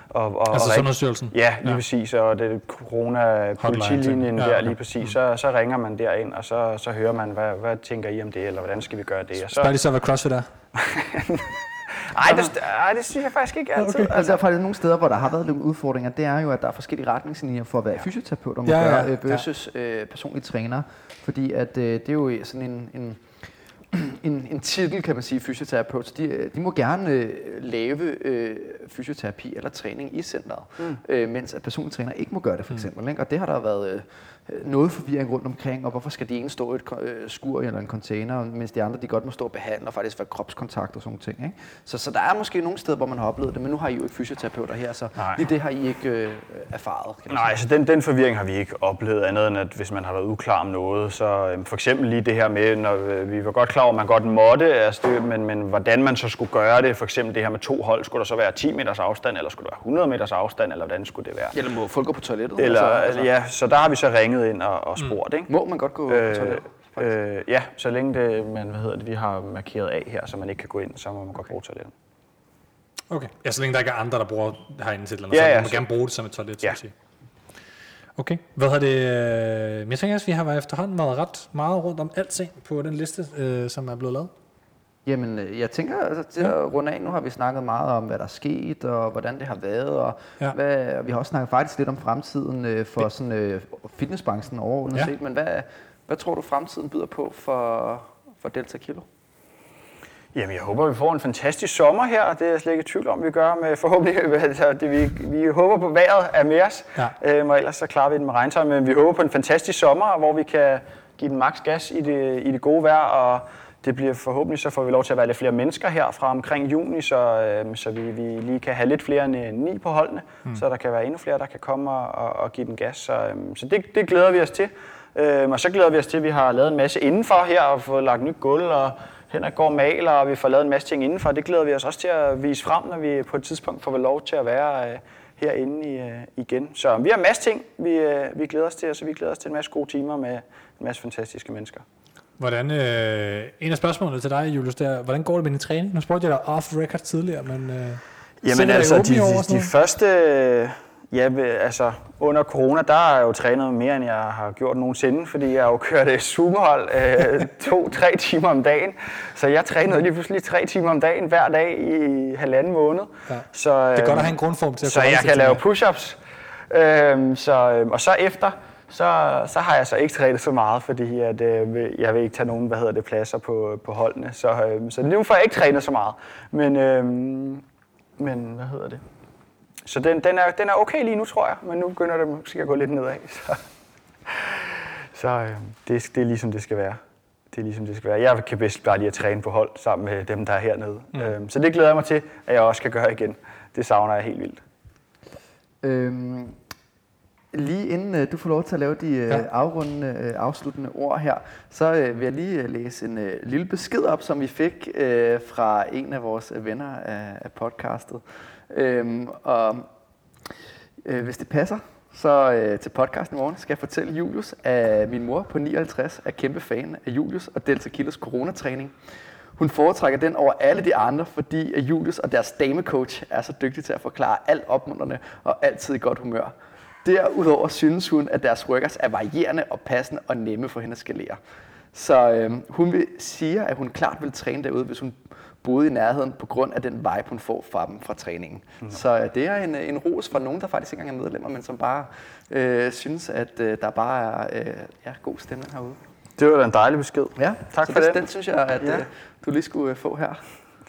og, og, Altså og ring- Sundhedsstyrelsen? Ja, lige Ja. præcis. Og det er corona-politilinjen Ja, ja, der lige præcis. Så, så ringer man derind, og så, så hører man, hvad, hvad tænker I om det, eller hvordan skal vi gøre det? Og så, Spørg lige så, hvad CrossFit er. Ej, det, ej, det synes jeg faktisk ikke altid. Okay. Altså, der er faktisk nogle steder, hvor der har været nogle udfordringer, det er jo, at der er forskellige retningslinjer for, hvad fysioterapeuter må Ja, ja, gøre ja. øh, versus øh, personlige træner. Fordi at, øh, det er jo sådan en, en, <clears throat> en, en titel, kan man sige, fysioterapeut. De, øh, de må gerne øh, lave øh, fysioterapi eller træning i centret, mm. øh, mens at personlige træner ikke må gøre det, for eksempel. Ikke? Og det har der været øh, noget forvirring rundt omkring, og hvorfor skal de ene stå i et øh, skur eller en container, mens de andre de godt må stå og behandle og faktisk være kropskontakt og sådan ting. Ikke? Så, så der er måske nogle steder, hvor man har oplevet det, men nu har I jo ikke fysioterapeuter her, så Nej. lige det har I ikke øh, erfaret. Kan Nej, så den, den forvirring har vi ikke oplevet andet end, at hvis man har været uklar om noget, så øhm, for eksempel lige det her med, når øh, vi var godt klar over, at man godt måtte, altså det, men, men hvordan man så skulle gøre det, for eksempel det her med to hold, skulle der så være 10 meters afstand, eller skulle der være 100 meters afstand, eller hvordan skulle det være? Eller må folk gå på toilettet? Eller, altså, ja, så der har vi så ringet ind og, og spurgt, ikke? Må man godt gå på Øh, toilettet? øh, ja, så længe det, man, hvad hedder det, vi har markeret af her, så man ikke kan gå ind, så må man godt bruge toilettet. Okay. Ja, så længe der ikke er andre, der bruger herinde til et eller andet, Ja, så ja, man må så- gerne bruge det som et toilet, så Ja. at sige. Okay. Hvad har det... Øh, jeg tænker også, vi har efterhånden været ret meget rundt om alting på den liste, øh, som er blevet lavet. Jamen, øh, jeg tænker, altså, til at runde af, nu har vi snakket meget om, hvad der er sket, og hvordan det har været, og, Ja. ja. hvad, og vi har også snakket faktisk lidt om fremtiden øh, for sådan, øh, fitnessbranchen overordnet Ja. ja. set, men hvad, hvad tror du, fremtiden byder på for, for Delta Kilo? Jamen, jeg håber, vi får en fantastisk sommer her, og det er jeg slet ikke i tvivl om, vi gør med forhåbentlig, <laughs> altså, det, vi, vi håber på vejret er med os, Ja. øhm, og ellers så klarer vi den med regntøj, men vi håber på en fantastisk sommer, hvor vi kan give den maks gas i det, i det gode vejr, og det bliver forhåbentlig, så får vi lov til at være lidt flere mennesker her fra omkring juni, så, øhm, så vi, vi lige kan have lidt flere end øh, ni på holdene, mm. så der kan være endnu flere, der kan komme og, og, og give den gas, så, øhm, så det, det glæder vi os til. Øhm, og så glæder vi os til, at vi har lavet en masse indenfor her, og fået lagt nyt gulv, og Henrik går og maler, og vi får lavet en masse ting indenfor. Det glæder vi os også til at vise frem, når vi på et tidspunkt får lov til at være øh, herinde i, øh, igen. Så vi har en masse ting, vi, øh, vi glæder os til, og så vi glæder os til en masse gode timer med en masse fantastiske mennesker. Hvordan, øh, en af spørgsmålene til dig, Julius, det er, hvordan går det med din træning? Nu spurgte jeg dig off-record tidligere, men... Øh, Jamen altså, de, de, de første... øh, Ja, altså under corona, der har jeg jo trænet mere, end jeg har gjort nogensinde, fordi jeg har jo kørt øh, <laughs> Zoom-hold øh, to-tre timer om dagen. Så jeg trænede lige pludselig tre timer om dagen hver dag i halvanden måned. Ja. Så, Det er godt øh, at have en grundform til at Så jeg kan lave push-ups. Øhm, så, øhm, og så efter, så, så har jeg så ikke trænet så meget, fordi at, øh, jeg vil ikke tage nogen hvad hedder det, pladser på, på holdene. Så, øhm, så nu får jeg ikke trænet så meget. Men, øhm, men hvad hedder det? Så den, den, er, den er okay lige nu, tror jeg. Men nu begynder det måske at gå lidt nedad. <laughs> Så, så øh, det, det er ligesom det skal være. Det er ligesom det skal være. Jeg kan bedst bare lige at træne på hold sammen med dem, der er hernede. Mm. Øhm, så det glæder jeg mig til, at jeg også kan gøre igen. Det savner jeg helt vildt. Øhm, lige inden øh, du får lov til at lave de øh, Ja. afrundende, øh, afsluttende ord her, så øh, vil jeg lige øh, læse en øh, lille besked op, som vi fik øh, fra en af vores øh, venner af, af podcastet. Øhm, og øh, hvis det passer, så øh, til podcasten i morgen skal jeg fortælle Julius, at min mor på 59 er kæmpe fan af Julius og Delta Kilos coronatræning. Hun foretrækker den over alle de andre, fordi at Julius og deres damecoach er så dygtige til at forklare alt opmuntrende og altid i godt humør. Derudover synes hun, at deres workouts er varierende og passende og nemme for hende at skalere. Så øh, hun vil sige, at hun klart vil træne derude, hvis hun boede i nærheden på grund af den vibe, hun får fra dem fra træningen. Mm. Så øh, det er en, en ros fra nogen, der faktisk ikke engang er medlemmer, men som bare øh, synes, at øh, der bare er øh, ja, god stemning herude. Det var da en dejlig besked. Ja, Tak så for det, det. den synes jeg, at Ja. øh, du lige skulle øh, få her.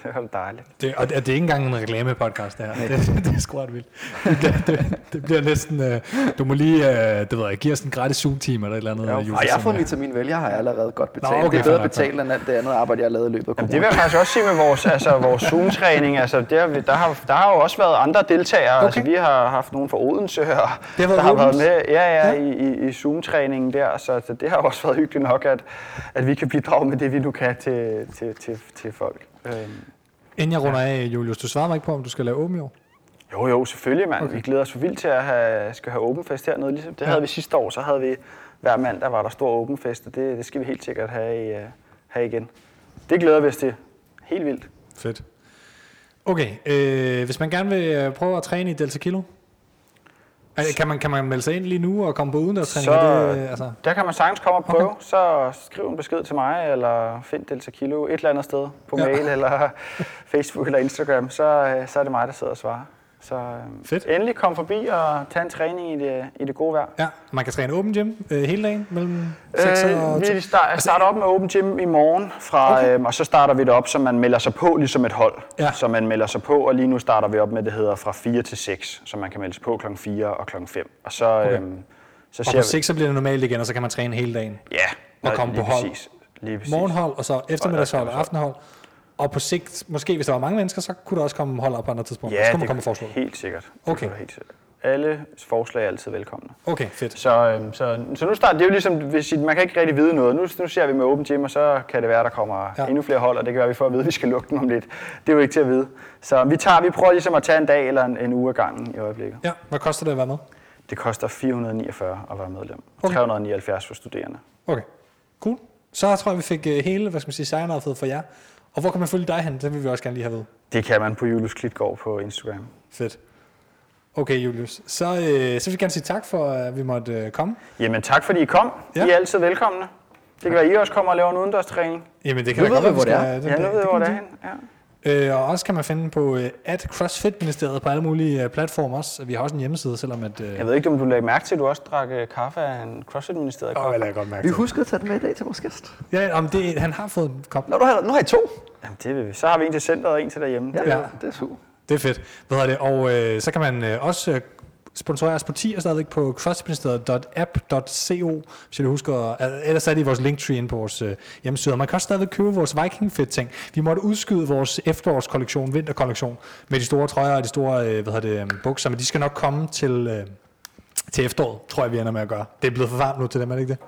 <laughs> Det var dejligt. Det, og det, det er ikke engang en reklame-podcast, det her. Det, <laughs> det er sgu ret vildt. Det, bliver- det, det bliver næsten... Øh, du må lige, øh, det ved jeg, give os en gratis Zoom-team eller et eller andet. Ja, Julius, Og jeg har fået vitamin vel, jeg har allerede godt betalt. okay, det er bedre betalt end alt det andet arbejde, jeg har lavet i løbet af Jamen, det vil jeg faktisk også sige med vores, altså, vores Zoom-træning. Altså, det der, har, der har jo også været andre deltagere. Okay. Altså, vi har haft nogen fra Odense, og Det har der har været med ja, ja, Ja. i, i, i Zoom-træningen der. Så, så det har jo også været hyggeligt nok, at, at vi kan bidrage med det, vi nu kan til, til, til, til folk. Øhm, Inden jeg runder af, Julius, du svarer mig ikke på, om du skal lave åben i år. Jo, jo, selvfølgelig, mand. Okay. Vi glæder os for vildt til at have, skal have åben fest hernede. Ligesom det Ja. havde vi sidste år, så havde vi hver mandag var der stor åben fest, og det, det skal vi helt sikkert have, i, uh, have igen. Det glæder vi os til. Helt vildt. Fedt. Okay, øh, hvis man gerne vil øh, prøve at træne i Delta Kilo, altså, kan man, kan man melde sig ind lige nu og komme på udendørstræning? Så- det, øh, altså, Der kan man sagtens komme og prøve. Okay. Så skriv en besked til mig, eller find Delta Kilo et eller andet sted på Ja. ja. mail, eller <laughs> Facebook eller Instagram. Så, øh, så er det mig, der sidder og svarer. Så øh, Fedt. endelig kom forbi og tag en træning i det, i det gode vejr. ja, man kan træne åben gym øh, hele dagen mellem 6 og Øh, 2. vi start, starter op med Open Gym i morgen, fra, Okay. øhm, og så starter vi det op, så man melder sig på ligesom et hold. Ja. Så man melder sig på, og lige nu starter vi op med, det hedder fra 4 til 6, så man kan melde sig på klokken 4 og klokken 5. Og så, Okay. øhm, så Og på vi... 6 så bliver det normalt igen, og så kan man træne hele dagen. Ja, og komme på hold. Præcis. Lige præcis. Morgenhold, og så eftermiddagshold og aftenhold. Og på sigt, måske hvis der var mange mennesker, så kunne der også komme hold op på andre tidspunkter. så Ja, kunne man det komme og foreslå det. helt sikkert. Det Okay. kunne Helt sikkert. Alle forslag er altid velkomne. Okay, fedt. Så, øhm, så, så nu starter det er jo ligesom, hvis I, man kan ikke rigtig vide noget. Nu, nu ser vi med Open Gym, og så kan det være, der kommer Ja. ja. endnu flere hold, og det kan være, vi får at vide, at vi skal lukke dem om lidt. Det er jo ikke til at vide. Så vi, tager, vi prøver ligesom at tage en dag eller en, en uge af gangen i øjeblikket. Ja, hvad koster det at være med? Det koster 449 at være medlem. Okay. 379 for studerende. Okay, cool. Så tror jeg, vi fik øh, hele, hvad skal man sige, sejren for jer. Og hvor kan man følge dig hen? Det vil vi også gerne lige have ved. Det kan man på Julius Klitgaard på Instagram. Fedt. Okay, Julius. Så, øh, så vil jeg gerne sige tak for, at vi måtte øh, komme. Jamen tak fordi I kom. Ja. I er altid velkomne. Det kan være, at I også kommer og laver en udendørstræning. Jamen, det kan Nu da ved godt vi, være, hvor det skal- Ja, nu ved jeg, det hvor det er. Ja. Øh, og også kan man finde på øh, at CrossFit-ministeriet på alle mulige øh, platformer også. Vi har også en hjemmeside, selvom at... Øh, Jeg ved ikke, om du lagde mærke til, at du også drak øh, kaffe af en CrossFit-ministeriet. Åh, jeg godt mærke Vi husker at tage den med i dag til vores gæst. Ja, om det, han har fået en kop. Nå, du har, nu har I to. Jamen, det vil vi. Så har vi en til centret og en til derhjemme. Ja, Det er- Ja. det er super. Det er fedt. Hvad hedder det? Og øh, så kan man øh, også øh, sponsorere os på tier stadigvæk på crossministeriet.app.co, hvis jeg husker. Ellers er det i vores linktree inde på vores øh, hjemmeside. Og man kan også stadigvæk købe vores Viking Fit ting. Vi måtte udskyde vores efterårskollektion, vinterkollektion, med de store trøjer og de store øh, hvad hedder det, øhm, bukser, men de skal nok komme til, øh, til efteråret, tror jeg, vi ender med at gøre. Det er blevet for varmt nu til dem, er det ikke det?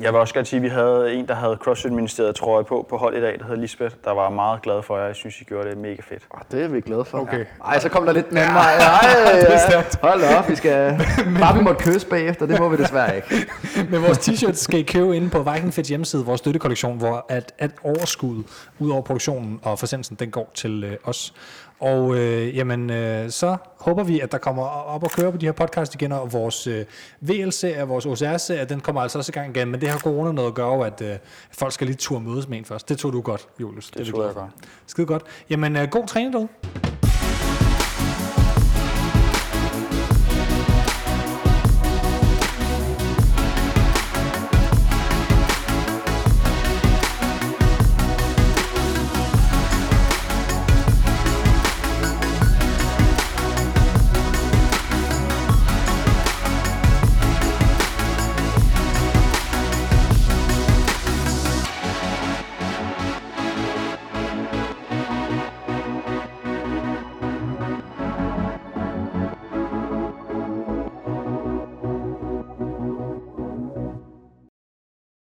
Jeg vil også gerne sige, at vi havde en, der havde CrossFit-ministeriet trøje på på hold i dag, der hedder Lisbeth, der var meget glad for jer. Jeg synes, I gjorde det mega fedt. Oh, det er vi glade for. Okay. Ej, så kom der lidt den anden vej. Ej, <laughs> det er ja. stærkt. Hold da op, vi skal... Bare vi måtte kysse bagefter, det må vi desværre ikke. <laughs> Men vores t-shirts skal I købe inde på Viking Fit hjemmeside, vores støttekollektion, hvor at, at overskud ud over produktionen og forsendelsen, den går til øh, os. Og øh, jamen, øh, så håber vi, at der kommer op og køre på de her podcast igen, og vores øh, VL-serie, vores OCR-serie, den kommer altså også i gang igen, men det har corona noget at gøre, at øh, folk skal lige tur mødes med en først. Det tog du godt, Julius. Det vi tror jeg godt. Skide godt. Jamen, øh, god træning derude.